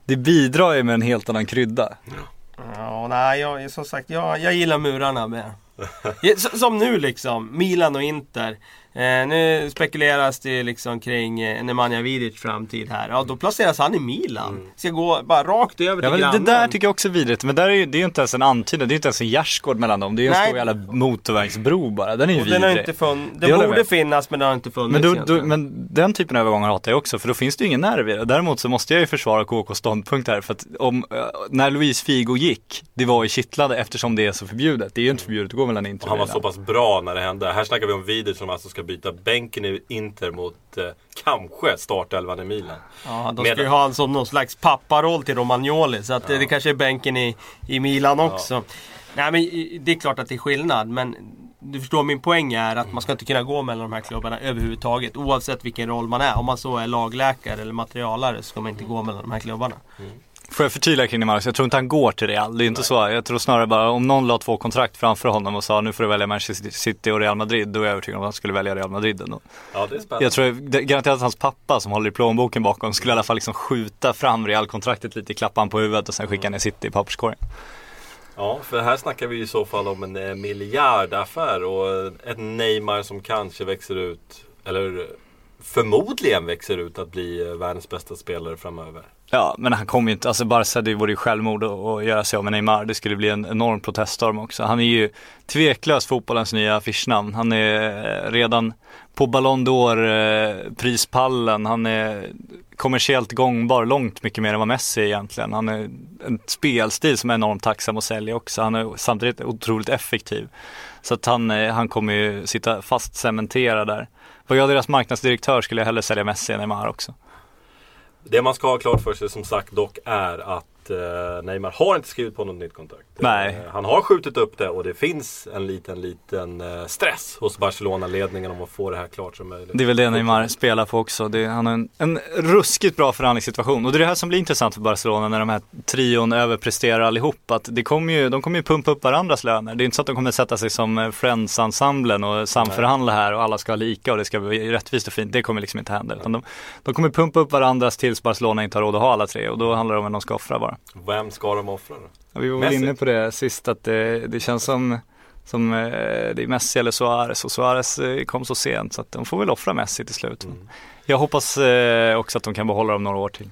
Det bidrar ju med en helt annan krydda. Ja, nej, jag, som sagt, jag, jag gillar murarna med. Som nu liksom, Milan och Inter. Eh, nu spekuleras det liksom kring eh, Nemanja Vidic framtid här. Ja, då placeras han i Milan. Ska gå bara rakt över Ja, till men det grannen. där tycker jag också är vidrigt. Men där är ju, det är ju inte ens en antydan, det är ju inte ens en gärdsgård mellan dem. Det är ju en Nej. stor jävla motorvägsbro bara. Den är ju Och den har vidrig. inte fun- Det det borde finnas men det har inte funnits Men, då, då, men den typen av övergångar hatar jag också för då finns det ju ingen nerv i det. Däremot så måste jag ju försvara KKs ståndpunkt här för att om, eh, när Louise Figo gick, det var ju kittlande eftersom det är så förbjudet. Det är ju inte förbjudet att gå mellan Inter Och han var så pass bra när det hände. Här snackar vi om Vidic som alltså ska byta bänken i Inter mot eh, kanske startelvan i Milan. Ja, de ska ju ha en som någon slags papparoll till Romagnoli. Så att det, det kanske är bänken i, i Milan också. Nej men det är klart att det är skillnad. Men du förstår min poäng är att man ska inte kunna gå mellan de här klubbarna överhuvudtaget. Oavsett vilken roll man är. Om man så är lagläkare eller materialare så ska man inte gå mellan de här klubbarna. Får jag förtydliga kring Neymar? Jag tror inte han går till Real. Det är inte så. Jag tror snarare bara om någon la två kontrakt framför honom och sa nu får du välja Manchester City och Real Madrid. Då är jag övertygad om att han skulle välja Real Madrid ändå. Ja, det är spännande. Jag tror det- garanterat att hans pappa som håller i plånboken bakom skulle i alla fall liksom skjuta fram Real-kontraktet lite, klappa han på huvudet och sen skicka ner City i papperskorgen. Ja, för här snackar vi i så fall om en eh, miljardaffär och ett Neymar som kanske växer ut, eller förmodligen växer ut att bli eh, världens bästa spelare framöver. Ja, men han kommer ju inte, alltså Barca det vore ju självmord att, att göra sig av med Neymar. Det skulle bli en enorm proteststorm också. Han är ju tveklöst fotbollens nya affischnamn. Han är eh, redan på Ballon d'Or-prispallen. Eh, han är kommersiellt gångbar långt mycket mer än vad Messi är egentligen. Han är en spelstil som är enormt tacksam att sälja också. Han är samtidigt otroligt effektiv. Så att han, eh, han kommer ju sitta fast cementerad där. Var jag deras marknadsdirektör skulle jag hellre sälja Messi än Neymar också. Det man ska ha klart för sig som sagt dock är att eh, Neymar har inte skrivit på något nytt kontrakt. Nej. Eh, han har skjutit upp det och det finns en liten, liten eh, stress hos Barcelona-ledningen om att få det här klart som möjligt. Det är väl det Neymar spelar på också. Det, han har en, en ruskigt bra förhandlingssituation. Och det är det här som blir intressant för Barcelona när de här trion överpresterar allihop. Att det kommer ju, de kommer ju pumpa upp varandras löner. Det är inte så att de kommer sätta sig som Friends-ensemblen och samförhandla här och alla ska ha lika och det ska bli rättvist och fint. Det kommer liksom inte hända. Utan de, de kommer pumpa upp varandras tills Barcelona inte har råd att ha alla tre och då handlar det om vem de ska offra bara. Offra. Vem ska de offra då? Ja, vi var väl Messi. inne på det sist att det, det känns som, som eh, det är Messi eller Suarez och Suarez eh, kom så sent så att de får väl offra Messi till slut. Mm. Jag hoppas eh, också att de kan behålla dem några år till.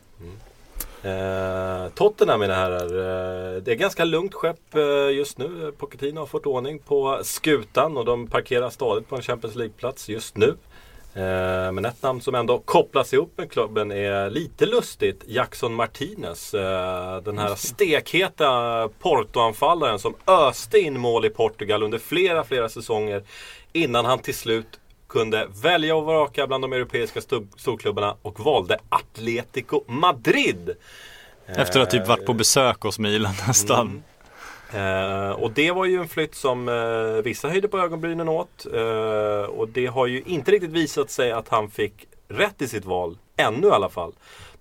Eh, Tottenham mina herrar. Eh, det är ganska lugnt skepp eh, just nu. Pochettino har fått ordning på skutan och de parkerar stadigt på en Champions League-plats just nu. Eh, men ett namn som ändå kopplas ihop med klubben är lite lustigt. Jackson Martinez. Eh, den här stekheta Porto-anfallaren som öste in mål i Portugal under flera, flera säsonger. Innan han till slut kunde välja och vraka bland de europeiska sto- storklubbarna och valde Atletico Madrid. Efter att typ varit på Eh, besök hos Milan nästan. Eh, och det var ju en flytt som eh, vissa höjde på ögonbrynen åt. Eh, och det har ju inte riktigt visat sig att han fick rätt i sitt val. Ännu i alla fall.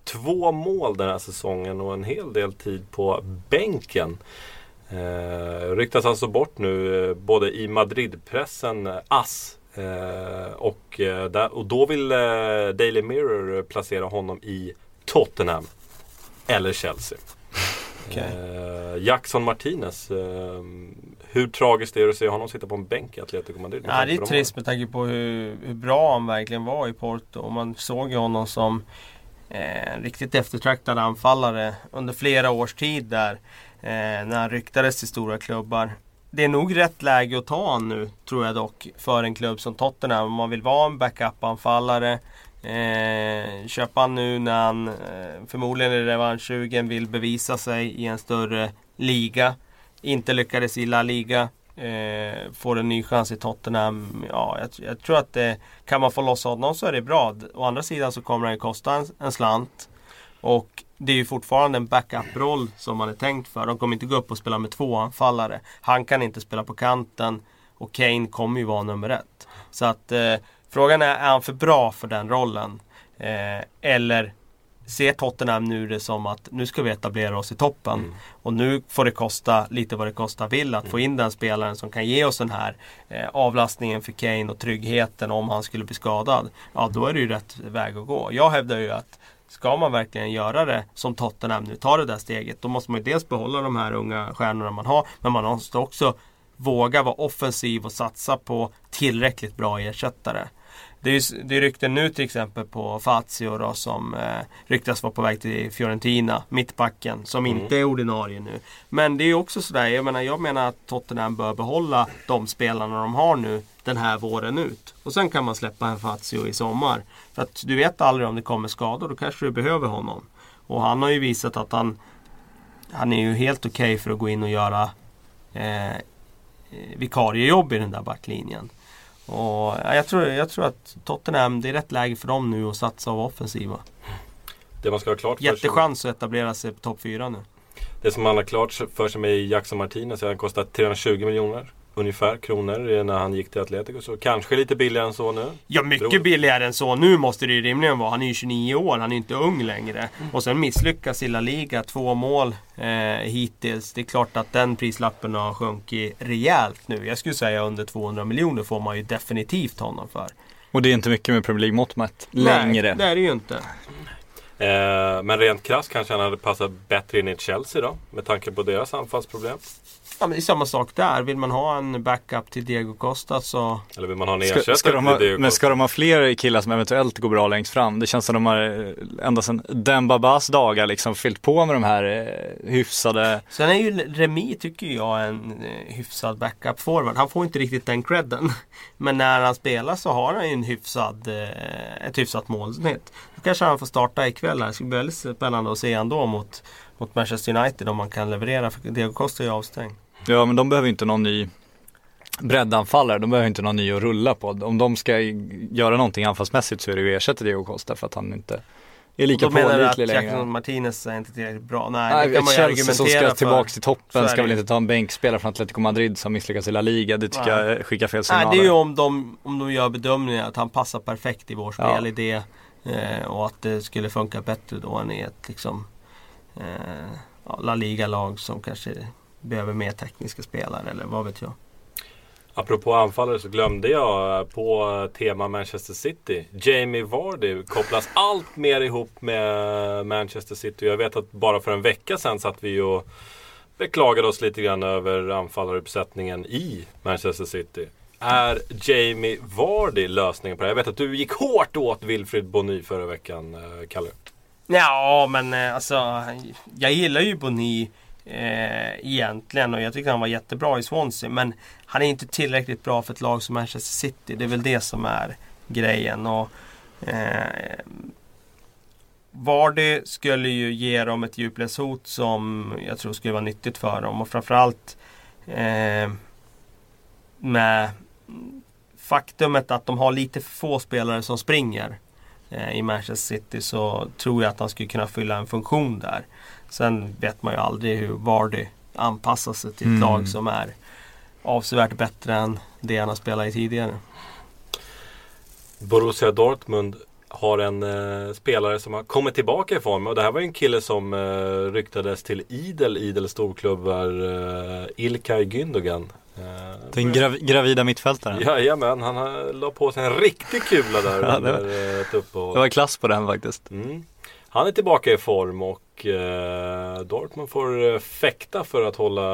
Två mål den här säsongen och en hel del tid på bänken. Eh, ryktas alltså bort nu eh, både i Madridpressen, eh, AS eh, och, eh, där, och då vill eh, Daily Mirror placera honom i Tottenham. Eller Chelsea. Eh, Jackson Martinez. Eh, hur tragiskt är det att se honom sitta på en bänk i Atletico Madrid? Ja, det är trist med tanke på hur, hur bra han verkligen var i Porto. Och man såg ju honom som eh, en riktigt eftertraktad anfallare under flera års tid där. Eh, när han ryktades till stora klubbar. Det är nog rätt läge att ta han nu, tror jag dock, för en klubb som Tottenham. Om man vill vara en backup-anfallare. Eh, köpa han nu när han eh, förmodligen är revanschsugen, vill bevisa sig i en större liga. Inte lyckades i La Liga. Eh, får en ny chans i Tottenham. Ja, jag, jag tror att det, kan man få loss honom så är det bra. Å andra sidan så kommer han ju kosta en, en slant. Och det är ju fortfarande en backup-roll som man är tänkt för. De kommer inte gå upp och spela med två anfallare. Han kan inte spela på kanten. Och Kane kommer ju vara nummer ett. Så att eh, frågan är, är han för bra för den rollen? Eh, eller ser Tottenham nu det som att nu ska vi etablera oss i toppen. Och nu får det kosta lite vad det kosta vill att få in den spelaren som kan ge oss den här eh, avlastningen för Kane och tryggheten om han skulle bli skadad. Ja, då är det ju rätt väg att gå. Jag hävdar ju att Ska man verkligen göra det som Tottenham nu, ta det där steget, då måste man ju dels behålla de här unga stjärnorna man har, men man måste också våga vara offensiv och satsa på tillräckligt bra ersättare. Det är, det är rykten nu till exempel på Fazio då, som eh, ryktas vara på väg till Fiorentina, mittbacken, som inte är ordinarie nu. Men det är ju också sådär, jag menar, jag menar att Tottenham bör behålla de spelarna de har nu den här våren ut. Och sen kan man släppa en Fazio i sommar. För att du vet aldrig om det kommer skador, då kanske du behöver honom. Och han har ju visat att han han är ju helt okej för att gå in och göra eh, vikariejobb i den där backlinjen. Och ja, jag, tror, jag tror att Tottenham, det är rätt läge för dem nu att satsa vara offensiva. Det man ska ha klart för sig. Jättechans att etablera sig på topp 4 nu. Det som man har klart för sig med Jackson Martinez är att han kostar 320 miljoner ungefär kronor när han gick till Atletico. Så kanske lite billigare än så nu. Ja, Tror- mycket billigare än så. Nu måste det ju rimligen vara. Han är ju 29 år, han är inte ung längre. Och sen misslyckas i La Liga, två mål eh, hittills. Det är klart att den prislappen har sjunkit rejält nu. Jag skulle säga under 200 miljoner får man ju definitivt honom för. Och det är inte mycket med Premier League-mått mätt längre. Nej, det är det ju inte. Eh, men rent krasst kanske han hade passat bättre in i Chelsea då. Med tanke på deras anfallsproblem. Ja, men det är samma sak där. Vill man ha en backup till Diego Costa så... Eller vill man ha en ersättare Ska, ska ha, till Diego men Costa? ska de ha fler killar som eventuellt går bra längst fram? Det känns som de har eh, ända sedan Dembabas dagar liksom fyllt på med de här eh, hyfsade Sen är ju Remi tycker jag en eh, hyfsad backup forward. Han får inte riktigt den credden. Men när han spelar så har han ju en hyfsad, ett hyfsat målsnitt. Då kanske han får starta ikväll här. Det ska bli väldigt spännande att se ändå mot, mot Manchester United om man kan leverera. För Diego Costa är ju avstängd. Ja men de behöver inte någon ny breddanfallare, de behöver inte någon ny att rulla på. Om de ska göra någonting anfallsmässigt så är det ju ersätta Diego Costa för att han inte är lika Och då menar du att pålitlig Jackson längre. Martinez är inte tillräckligt bra? Nej, Nej, det kan man Chelsea som ska tillbaka till toppen ska väl inte ta en bänkspelare från Atletico Madrid som misslyckas i La Liga. Det tycker Nej. jag skickar fel Nej, signaler. det är ju om de, om de gör bedömningen att han passar perfekt i vår Ja. spelidé. Eh, och att det skulle funka bättre då än i ett liksom, eh, ja, La Liga-lag som kanske behöver mer tekniska spelare eller vad vet jag. Apropå anfallare så glömde jag eh, på tema Manchester City. Jamie Vardy kopplas allt mer ihop med Manchester City. Jag vet att bara för en vecka sedan satt vi och beklagade oss lite grann över anfallaruppsättningen i Manchester City. Är Jamie Vardy lösningen på det? Jag vet att du gick hårt åt Wilfried Bonny förra veckan, eh, Kalle. Ja, men eh, alltså jag gillar ju Boni eh, egentligen och jag tyckte han var jättebra i Swansea. Men han är inte tillräckligt bra för ett lag som Manchester City. Det är väl det som är grejen. Och, eh, Vardy skulle ju ge dem ett djupledshot som jag tror skulle vara nyttigt för dem. Och framförallt eh, med faktumet att de har lite för få spelare som springer eh, i Manchester City så tror jag att han skulle kunna fylla en funktion där. Sen vet man ju aldrig hur Vardy anpassar sig till ett Mm. lag som är avsevärt bättre än det han har spelat i tidigare. Borussia Dortmund har en eh, spelare som har kommit tillbaka i form. Och det här var ju en kille som eh, ryktades till idel, idel storklubbar. Eh, Ilkay Gündogan. Eh, Den grav gravida mittfältaren. Jajamän, han har- la på sig en riktig kula där Ja, det var- under eh, ett uppehåll. Det var klass på den faktiskt. Mm. Han är tillbaka i form och eh, Dortmund får eh, fäkta för att hålla,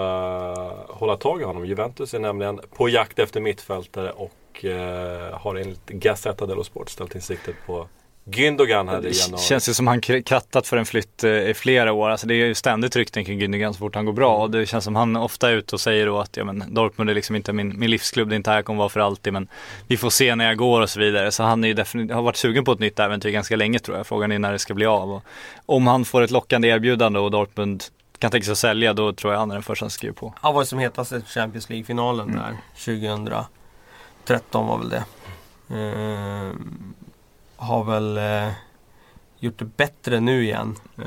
hålla tag i honom. Juventus är nämligen på jakt efter mittfältare och eh, har enligt Gazzetta dello Sport ställt in siktet på Gündogan här i Det januari. känns ju som han kr- krattat för en flytt eh, i flera år. Alltså det är ju ständigt rykten kring Gündogan så fort han går bra. Och det känns som han ofta är ute och säger då att ja, men Dortmund är liksom inte min, min livsklubb, det är inte här jag kommer vara för alltid. Men vi får se när jag går och så vidare. Så han är ju definitivt, har varit sugen på ett nytt äventyr ganska länge tror jag. Frågan är när det ska bli av. Och om han får ett lockande erbjudande och Dortmund kan tänka sig att sälja, då tror jag han är den första som skriver på. Han var ju som hetast i Champions League-finalen där 2013 var väl det. Ehm, har väl eh, gjort det bättre nu igen. Eh,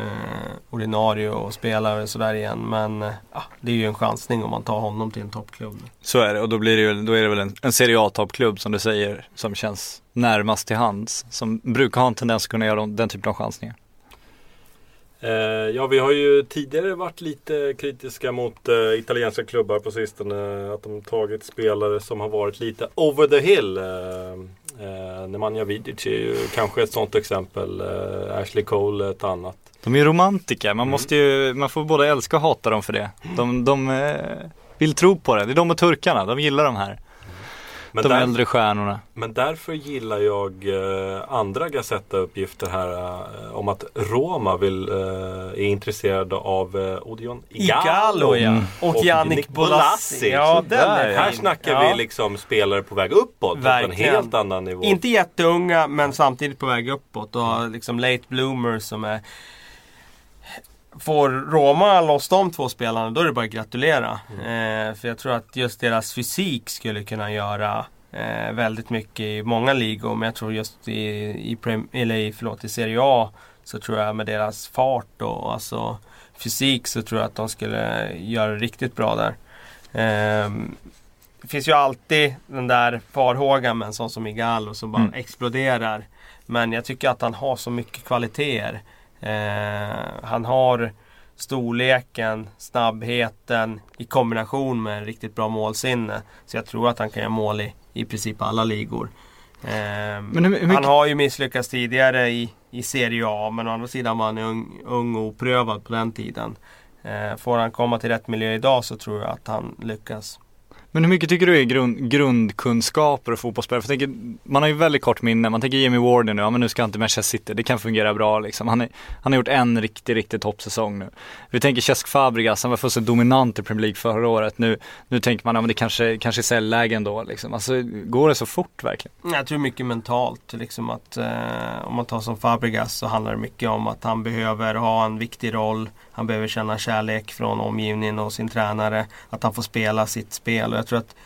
ordinarie och spelare och sådär igen. Men eh, det är ju en chansning om man tar honom till en toppklubb. Så är det och då blir det ju, då är det väl en, en Serie A-toppklubb som du säger som känns närmast till hands. Som brukar ha en tendens att kunna göra den typen av chansningar. Eh, ja, vi har ju tidigare varit lite kritiska mot eh, italienska klubbar på sistone. Att de tagit spelare som har varit lite over the hill. Eh, eh, Nemanja Vidic är ju kanske ett sånt exempel. Eh, Ashley Cole ett annat. De är romantiker, man Mm. måste ju, man får både älska och hata dem för det. De, de eh, vill tro på det, det är de och turkarna, de gillar de här. Men, de där, äldre stjärnorna. men därför gillar jag eh, andra Gazetta-uppgifter här eh, om att Roma vill, eh, är intresserad av eh, Odion Igalo. Ja. Mm. Och, Och Nick Bolassi. Ja, den Där, är Här snackar Ja. vi liksom spelare på väg uppåt. På en Verkligen. helt annan nivå. Inte jätteunga men samtidigt på väg uppåt och liksom late bloomers som är Får Roma loss de två spelarna då är det bara att gratulera. Eh, för jag tror att just deras fysik skulle kunna göra eh, väldigt mycket i många ligor. Men jag tror just i, i, prem, eller i, förlåt, i Serie A så tror jag med deras fart och alltså fysik så tror jag att de skulle göra riktigt bra där. Ehm, det finns ju alltid den där farhågan med en sån som Igalo som bara Mm. exploderar. Men jag tycker att han har så mycket kvaliteter. Eh, han har storleken, snabbheten i kombination med en riktigt bra målsinne. Så jag tror att han kan göra mål i, i princip alla ligor. Eh, hur han mycket, har ju misslyckats tidigare i, i Serie A men å andra sidan var han ung, ung och oprövad på den tiden. Eh, får han komma till rätt miljö idag så tror jag att han lyckas men hur mycket tycker du är grund, grundkunskaper och fotbollsspelare? För jag tänker, man har ju väldigt kort minne, man tänker Jimmy Warden nu, ja men nu ska han till Manchester City, det kan fungera bra liksom. Han, är, han har gjort en riktig, riktig toppsäsong nu. Vi tänker Cesc Fabregas, han var fullständigt dominant i Premier League förra året. Nu, nu tänker man, ja men det kanske, kanske är säljläge ändå liksom. Alltså går det så fort verkligen? Jag tror mycket mentalt. Liksom att, eh, om man tar som Fabregas så handlar det mycket om att han behöver ha en viktig roll. Han behöver känna kärlek från omgivningen och sin tränare. Att han får spela sitt spel. Jag tror att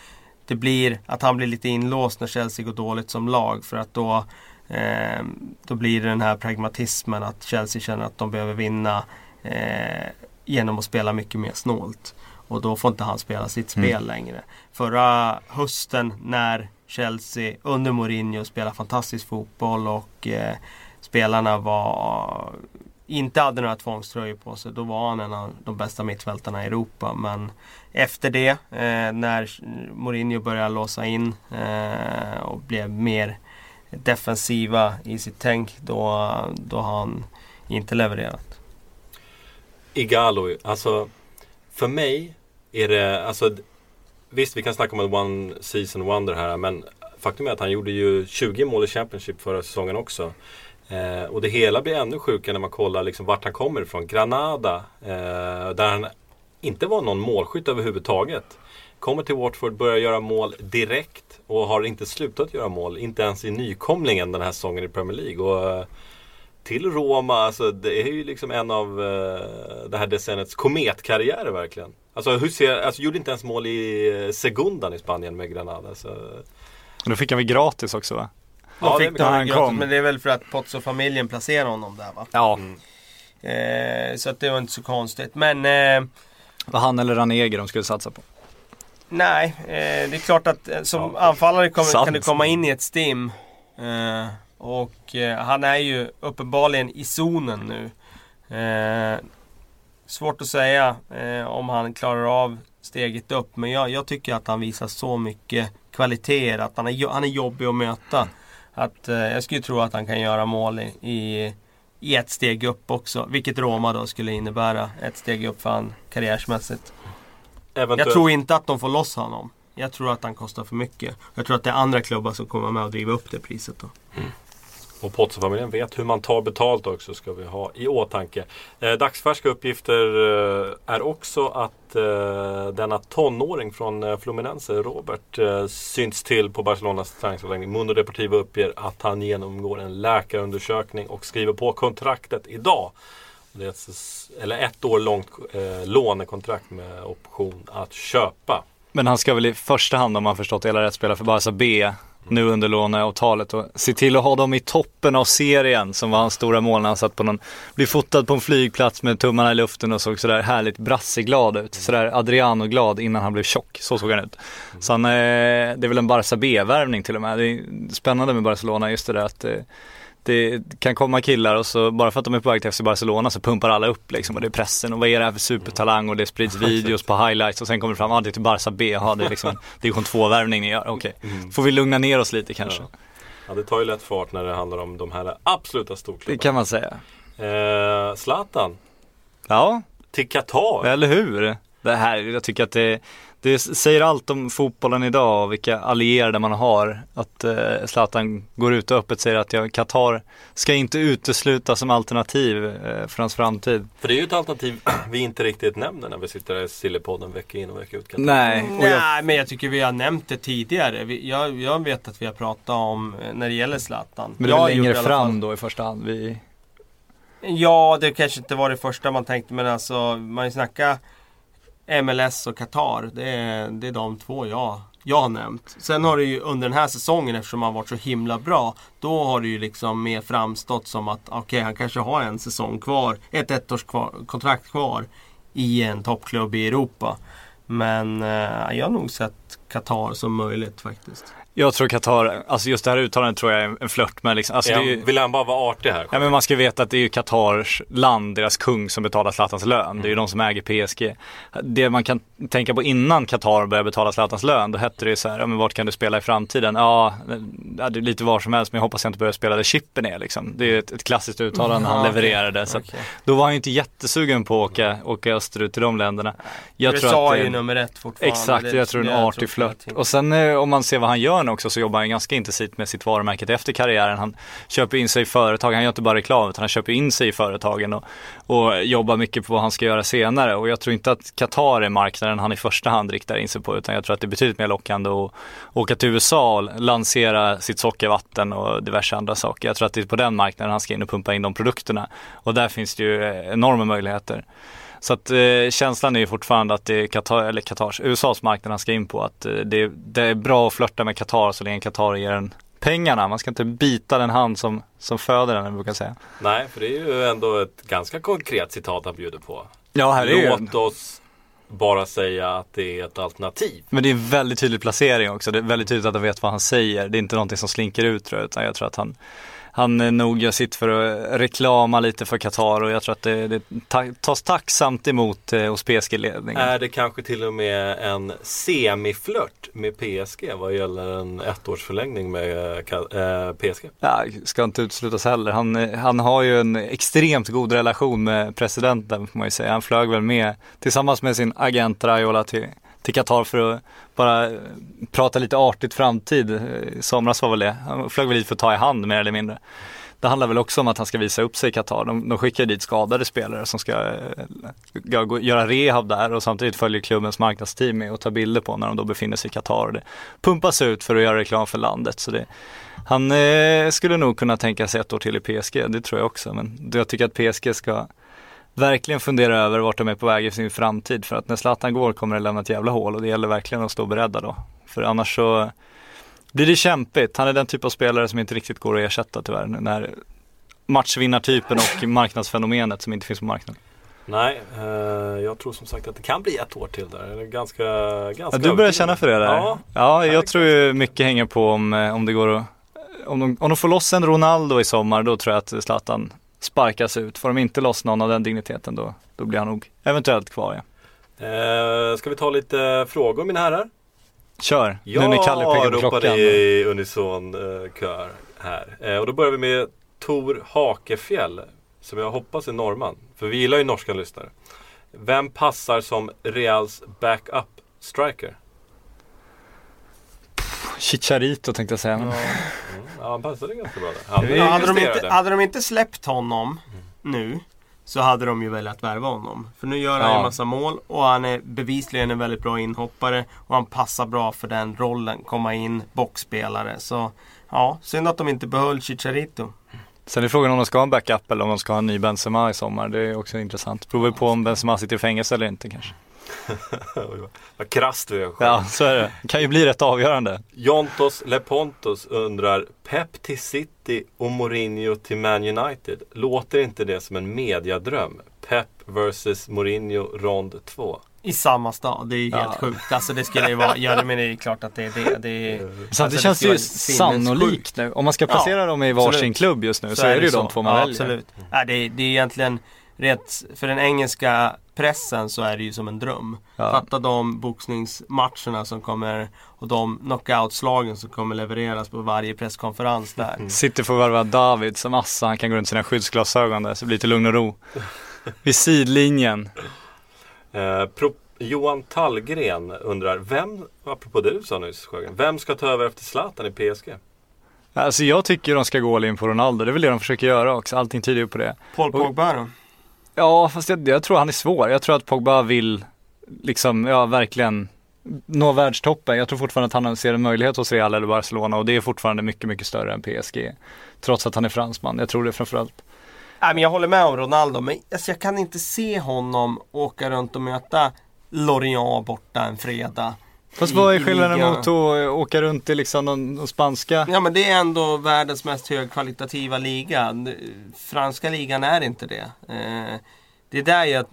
det blir att han blir lite inlåst när Chelsea går dåligt som lag. För att då, eh, då blir det den här pragmatismen att Chelsea känner att de behöver vinna eh, genom att spela mycket mer snålt. Och då får inte han spela sitt spel längre. Förra hösten när Chelsea under Mourinho spelade fantastisk fotboll och eh, spelarna var inte hade några tvångströjor på sig, då var han en av de bästa mittfältarna i Europa. Men efter det, eh, när Mourinho började låsa in eh, och blev mer defensiva i sitt tänk, då, då har han inte levererat. Igalo, alltså för mig är det, alltså visst vi kan snacka om ett one season wonder här men faktum är att han gjorde ju 20 mål i Championship förra säsongen också. Eh, och det hela blir ännu sjukare när man kollar liksom vart han kommer ifrån. Granada, eh, där han inte var någon målskytt överhuvudtaget. Kommer till Watford, börjar göra mål direkt och har inte slutat göra mål. Inte ens i nykomlingen den här säsongen i Premier League. Och, eh, till Roma, alltså det är ju liksom en av eh, det här decenniets kometkarriärer verkligen. Alltså, hur ser, alltså gjorde inte ens mål i eh, Segundan i Spanien med Granada. Så. Och då fick han väl gratis också va? Ja, fick det- det han gratis, kom. men det är väl för att Pozzo-familjen placerar honom där va? Ja, Eh, så att det var inte så konstigt. Men eh, var han eller Ranegi de skulle satsa på. nej, eh, det är klart att eh, som anfallare kommer, Sant. kan du komma in i ett stim. Eh, och eh, han är ju uppenbarligen i zonen nu. Eh, svårt att säga eh, om han klarar av steget upp. Men jag, jag tycker att han visar så mycket kvaliteter. Att han är, han är jobbig att möta. Att, eh, jag skulle tro att han kan göra mål i, i, i ett steg upp också. Vilket Roma då skulle innebära. Ett steg upp för han karriärsmässigt. Eventuellt. Jag tror inte att de får loss honom. Jag tror att han kostar för mycket. Jag tror att det är andra klubbar som kommer med och driva upp det priset då. Och Pozzo-familjen vet hur man tar betalt också ska vi ha i åtanke. Eh, dagsfärska uppgifter eh, är också att eh, denna tonåring från eh, Fluminense, Robert, eh, syns till på Barcelonas träningsanläggning. Mundo Deportivo uppger att han genomgår en läkarundersökning och skriver på kontraktet idag. Det är ett, eller ett år långt eh, lånekontrakt med option att köpa. Men han ska väl i första hand om man förstått det hela rätt spela för Barca B nu under låneavtalet och se till att ha dem i toppen av serien som var hans stora mål när han satt på någon, blir fotad på en flygplats med tummarna i luften och såg sådär härligt brasseglad ut. Sådär Adriano-glad innan han blev tjock, så såg han ut. Så han, eh, det är väl en Barca B-värvning till och med. Det är spännande med Barcelona just det där att eh, det kan komma killar och så bara för att de är på väg till FC Barcelona så pumpar alla upp liksom och det är pressen och vad är det här för supertalang och det sprids videos på highlights och sen kommer det fram, ja ah, det är till Barca B, ja det är liksom division 2-värvning ni gör, okej. Får vi lugna ner oss lite kanske. Ja. Ja, det tar ju lätt fart när det handlar om de här absoluta Det storklubbarna. kan man säga. Eh, Zlatan Ja, till Qatar. eller hur? Det här, jag tycker att det, det säger allt om fotbollen idag och vilka allierade man har. Att eh, Zlatan går ut och öppet säger att ja, Qatar ska inte uteslutas som alternativ eh, för hans framtid. För det är ju ett alternativ vi inte riktigt nämner när vi sitter här i Sillypodden vecka in och vecka ut. Qatar. Nej, och jag, Nej, men jag tycker vi har nämnt det tidigare. Vi, jag, jag vet att vi har pratat om eh, när det gäller Zlatan. men det är längre fram då i första hand. Vi, Ja, det kanske inte var det första man tänkte men alltså man snackar MLS och Qatar. Det är, det är de två jag, jag har nämnt. Sen har det ju under den här säsongen eftersom han varit så himla bra. Då har det ju liksom mer framstått som att okej han kanske har en säsong kvar. Ett ettårskontrakt kvar, kvar i en toppklubb i Europa. Men eh, jag har nog sett Qatar som möjligt faktiskt jag tror Qatar, alltså just det här uttalandet tror jag är en flört med liksom, alltså det är ju, Vill han bara vara artig här? Ja men man ska veta att det är ju Qatars land, deras kung som betalar Zlatans lön. Det är ju de som äger PSG. Det man kan tänka på innan Qatar började betala Zlatans lön, då hette det ju så här, ja men vart kan du spela i framtiden? Ja, ja, det är lite var som helst men jag hoppas jag inte börjar spela där chippen är liksom. Det är ju ett, ett klassiskt uttalande han Ja, okej. levererade. Så Okej. då var han ju inte jättesugen på att åka, åka österut till de länderna. Jag USA tror att det är ju nummer ett fortfarande. Exakt, jag tror en artig flört. Och sen eh, om man ser vad han gör nu också så jobbar han ganska intensivt med sitt varumärke efter karriären. Han köper in sig i företag, han gör inte bara reklam utan han köper in sig i företagen och, och jobbar mycket på vad han ska göra senare. Och jag tror inte att Qatar är marknaden han i första hand riktar in sig på utan jag tror att det är betydligt mer lockande att åka till USA och lansera sitt sockervatten och diverse andra saker. Jag tror att det är på den marknaden han ska in och pumpa in de produkterna. Och där finns det ju enorma möjligheter. Så att eh, känslan är ju fortfarande att det är Qatar, eller Qatars, USAs marknad han ska in på. Att eh, det, det är bra att flörta med Qatar så länge Qatar ger en pengarna. Man ska inte bita den hand som, som föder den, jag brukar säga. Nej, för det är ju ändå ett ganska konkret citat han bjuder på. Ja, här är Låt oss bara säga att det är ett alternativ. men det är en väldigt tydlig placering också. Det är väldigt tydligt att han vet vad han säger. Det är inte någonting som slinker ut tror jag, utan jag tror att han han eh, nog gör sitt för att reklama lite för Qatar och jag tror att det, det ta, tas tacksamt emot eh, hos PSG-ledningen. Är det kanske till och med en semiflört med PSG vad gäller en ettårsförlängning med eh, eh, PSG? Ja, ska inte uteslutas heller. Han, eh, han har ju en extremt god relation med presidenten får man ju säga. Han flög väl med tillsammans med sin agent Raiola till, till Qatar för att bara eh, prata lite artigt framtid. Eh, I somras var väl det. Han flög väl dit för att ta i hand mer eller mindre. Det handlar väl också om att han ska visa upp sig i Qatar. De, de skickar dit skadade spelare som ska, eh, ska göra rehab där och samtidigt följer klubbens marknadsteam med och tar bilder på när de då befinner sig i Qatar. Och det pumpas ut för att göra reklam för landet. Så det, han eh, skulle nog kunna tänka sig ett år till i PSG, det tror jag också. Men jag tycker att PSG ska verkligen fundera över vart de är på väg i sin framtid. För att när Zlatan går kommer det lämna ett jävla hål och det gäller verkligen att stå beredda då. För annars så blir det kämpigt. Han är den typ av spelare som inte riktigt går att ersätta tyvärr. När matchvinnartypen och marknadsfenomenet som inte finns på marknaden. Nej, eh, jag tror som sagt att det kan bli ett år till där. Ganska, ganska Ja, du börjar känna för det där? Ja, ja jag tror ju mycket hänger på om, eh, om det går att om de, om de får loss en Ronaldo i sommar då tror jag att Zlatan sparkas ut. Får de inte loss någon av den digniteten då, då blir han nog eventuellt kvar. Ja. Eh, ska vi ta lite frågor mina herrar? Kör, Ja, nu när Kalle pekar på klockan. i unison eh, kör här. Eh, och då börjar vi med Tor Hakefjäll. Som jag hoppas är norrman. För vi gillar ju norska lyssnare. Vem passar som Reals backup striker? Chicharito tänkte jag säga. Men... Ja, han passade ganska bra där. Han Ja, hade, de inte, hade de inte släppt honom nu så hade de ju velat värva honom. För nu gör han Ja. en massa mål och han är bevisligen en väldigt bra inhoppare. Och han passar bra för den rollen. Komma in, boxspelare. Så ja, synd att de inte behöll Chicharito. Sen är frågan om de ska ha en backup eller om de ska ha en ny Benzema i sommar. Det är också intressant. Provar på om Benzema sitter i fängelse eller inte kanske. Vad- krasst vi är själva. Ja, så är det. Det kan ju bli rätt avgörande. Jontos Lepontos undrar Pep till City och Mourinho till Man United. Låter inte det som en mediadröm? Pep vs Mourinho rond 2. I samma stad. Det är helt Ja. sjukt. Alltså det skulle ju vara, ja men det är klart att det är det. det är, Så alltså, det känns skulle ju sannolikt nu. Om man ska placera Ja, dem i varsin absolut. klubb just nu så, är det ju de två man ja, väljer. Absolut. Ja, det, är, det är egentligen rätt, för den engelska pressen så är det ju som en dröm. Ja. Fatta de boxningsmatcherna som kommer och de knockoutslagen som kommer levereras på varje presskonferens där. City får värva David som Assa, han kan gå runt sina skyddsglasögon där så det blir lite lugn och ro. Vid sidlinjen. Eh, Johan Tallgren undrar Vem, apropå det du sa nyss Sjögren, Vem ska ta över efter Zlatan i PSG? Alltså jag tycker de ska gå all in på Ronaldo, det är väl det de försöker göra också, allting tyder ju på det. Paul Pogba då? Ja, fast jag, jag tror han är svår. Jag tror att Pogba vill liksom, ja verkligen nå världstoppen. Jag tror fortfarande att han ser en möjlighet hos Real eller Barcelona och det är fortfarande mycket, mycket större än PSG. Trots att han är fransman. Jag tror det framförallt. Nej, men jag håller med om Ronaldo, men alltså, jag kan inte se honom åka runt och möta Lorient borta en fredag. Fast vad är skillnaden mot att åka runt i liksom någon, spanska? Ja men det är ändå världens mest högkvalitativa liga. Franska ligan är inte det. Eh, det är där jag,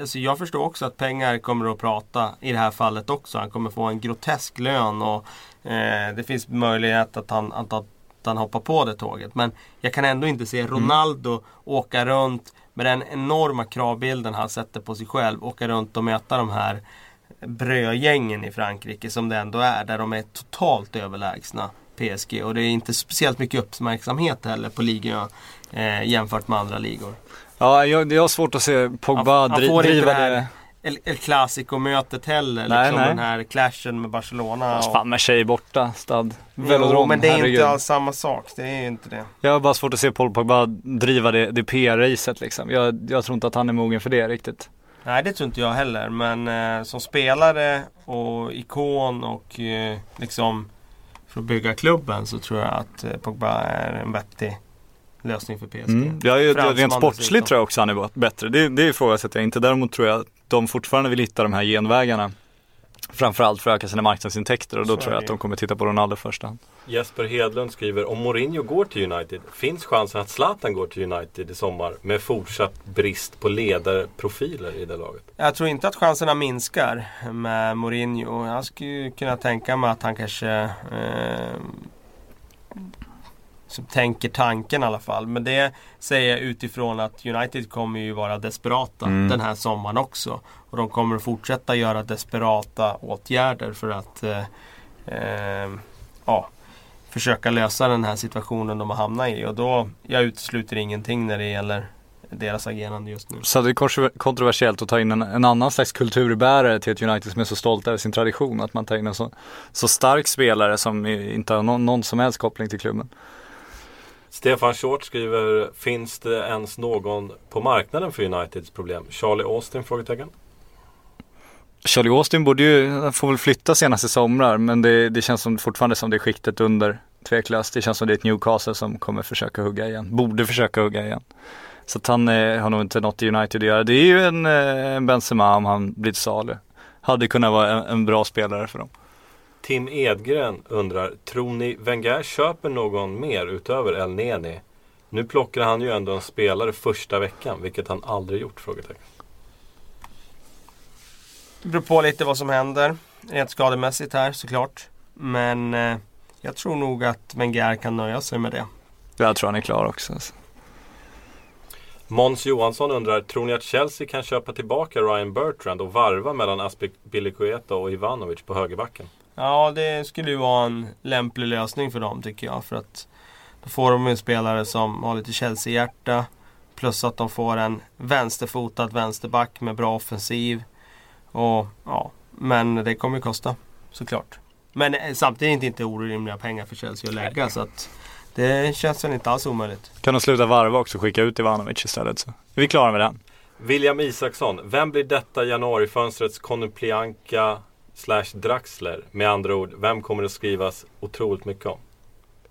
alltså jag förstår också att pengar kommer att prata i det här fallet också. Han kommer få en grotesk lön och eh, det finns möjlighet att han, att, att han hoppar på det tåget. Men jag kan ändå inte se Ronaldo åka runt med den enorma kravbilden han sätter på sig själv. Åka runt och möta de här brödgängen i Frankrike som det ändå är. Där de är totalt överlägsna PSG. Och det är inte speciellt mycket uppmärksamhet heller på ligan eh, jämfört med andra ligor. Ja, jag, jag har svårt att se Pogba Han- han dri, får inte driva det här det. El, El Clasico-mötet heller. Nej, liksom nej. den här clashen med Barcelona. Och... Fan, Marseille borta, stad. Jo, Velodrom, men det är herregud. inte alls samma sak. Det är ju inte det. Jag har bara svårt att se Paul Pogba driva det, det PR-racet liksom. Jag, jag tror inte att han är mogen för det riktigt. Nej, det tror inte jag heller. Men eh, som spelare och ikon och eh, liksom för att bygga klubben så tror jag att eh, Pogba är en vettig lösning för PSG. Mm. Är ju, rent sportsligt tror jag också han är bättre. Det, det ifrågasätter jag inte. Däremot tror jag att de fortfarande vill hitta de här genvägarna. Framförallt för att öka sina marknadsintäkter och då Så tror jag att de kommer titta på Ronaldo först. hand. Jesper Hedlund skriver Om Mourinho går till United Finns chansen att Zlatan går till United i sommar med fortsatt brist på ledarprofiler i det laget? Jag tror inte att chanserna minskar med Mourinho. Jag skulle kunna tänka mig att han kanske eh, som tänker tanken i alla fall. Men det säger jag utifrån att United kommer ju vara desperata Mm. den här sommaren också. Och de kommer att fortsätta göra desperata åtgärder för att eh, eh, ja, försöka lösa den här situationen de har hamnat i. Och då, jag utesluter ingenting när det gäller deras agerande just nu. Så det är kontroversiellt att ta in en, en annan slags kulturbärare till ett United som är så stolt över sin tradition. Att man tar in en så, så stark spelare som inte har någon, någon som helst koppling till klubben. Stefan Short skriver, finns det ens någon på marknaden för Uniteds problem? Charlie Austin? Frågetecken. Charlie Austin borde ju, han får väl flytta senast i somrar men det, det känns som, fortfarande som det är skiktet under tveklöst. Det känns som det är ett Newcastle som kommer försöka hugga igen, borde försöka hugga igen. Så att han eh, har nog inte något i United att göra. Det är ju en, eh, en Benzema om han blir till salu. Hade kunnat vara en, en bra spelare för dem. Tim Edgren undrar, tror ni Wenger köper någon mer utöver El Neni? Nu plockar han ju ändå en spelare första veckan, vilket han aldrig gjort? Frågetecken. Det beror på lite vad som händer rent skademässigt här såklart. Men eh, jag tror nog att Wenger kan nöja sig med det. Jag tror han är klar också. Alltså. Måns Johansson undrar, tror ni att Chelsea kan köpa tillbaka Ryan Bertrand och varva mellan Aspilicueta och Ivanovic på högerbacken? Ja, det skulle ju vara en lämplig lösning för dem tycker jag. För att då får de en spelare som har lite Chelsea-hjärta. Plus att de får en vänsterfotad vänsterback med bra offensiv. Och ja, men det kommer ju kosta såklart. Men eh, samtidigt inte orimliga pengar för Chelsea att lägga. Så att det känns väl inte alls omöjligt. Kan de sluta varva också och skicka ut Ivanovic istället så är vi klara med den. William Isaksson, vem blir detta januarifönstrets Konoplyanka slash Draxler? Med andra ord, vem kommer det skrivas otroligt mycket om?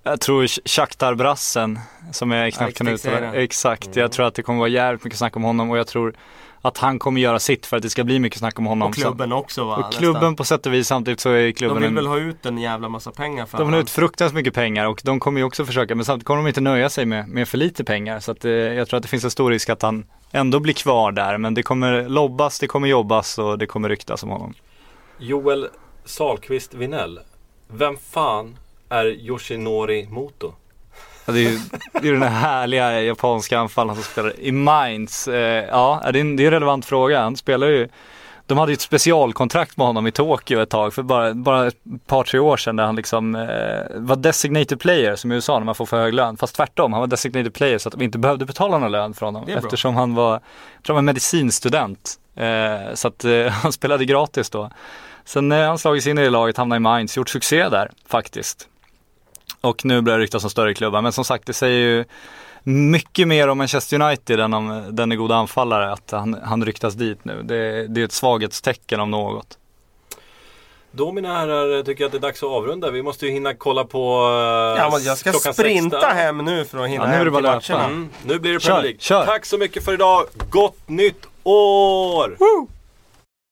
Jag tror Shakhtar-brassen som jag knappt kan uttala. Exakt, jag tror att det kommer vara jävligt mycket snack om honom och jag tror att han kommer göra sitt för att det ska bli mycket snack om honom. Och klubben också va? och klubben nästan. på sätt och vis samtidigt så är klubben De vill en, väl ha ut en jävla massa pengar för de vill ha ut fruktansvärt mycket pengar och de kommer ju också försöka men samtidigt kommer de inte nöja sig med, med för lite pengar. Så att, eh, jag tror att det finns en stor risk att han ändå blir kvar där men det kommer lobbas, det kommer jobbas och det kommer ryktas om honom. Joel Salqvist Vinell. Vem fan är Yoshinori Moto? Det är ju det är den här härliga japanska anfallaren som spelar i Mainz. Eh, ja, det är en, det är en relevant fråga. Han spelar ju de hade ju ett specialkontrakt med honom i Tokyo ett tag för bara, bara ett par tre år sedan där han liksom eh, var designated player som i USA när man får för hög lön. Fast tvärtom, han var designated player så att de inte behövde betala någon lön för honom. Eftersom han var, jag tror han var medicinstudent. Eh, så att eh, han spelade gratis då. Sen eh, har han slagit sig in i det laget, hamnat i Mainz, gjort succé där faktiskt. Och nu börjar det ryktas om större klubbar. Men som sagt, det säger ju mycket mer om Manchester United än om den är goda anfallare. Att han, han ryktas dit nu. Det, det är ett svaghetstecken om något. Då mina herrar tycker jag att det är dags att avrunda. Vi måste ju hinna kolla på eh, Ja, men jag ska sprinta sex där. hem nu för att hinna Ja, nu hem till matcherna. Mm, nu blir det Premier League. Tack så mycket för idag. Gott nytt år!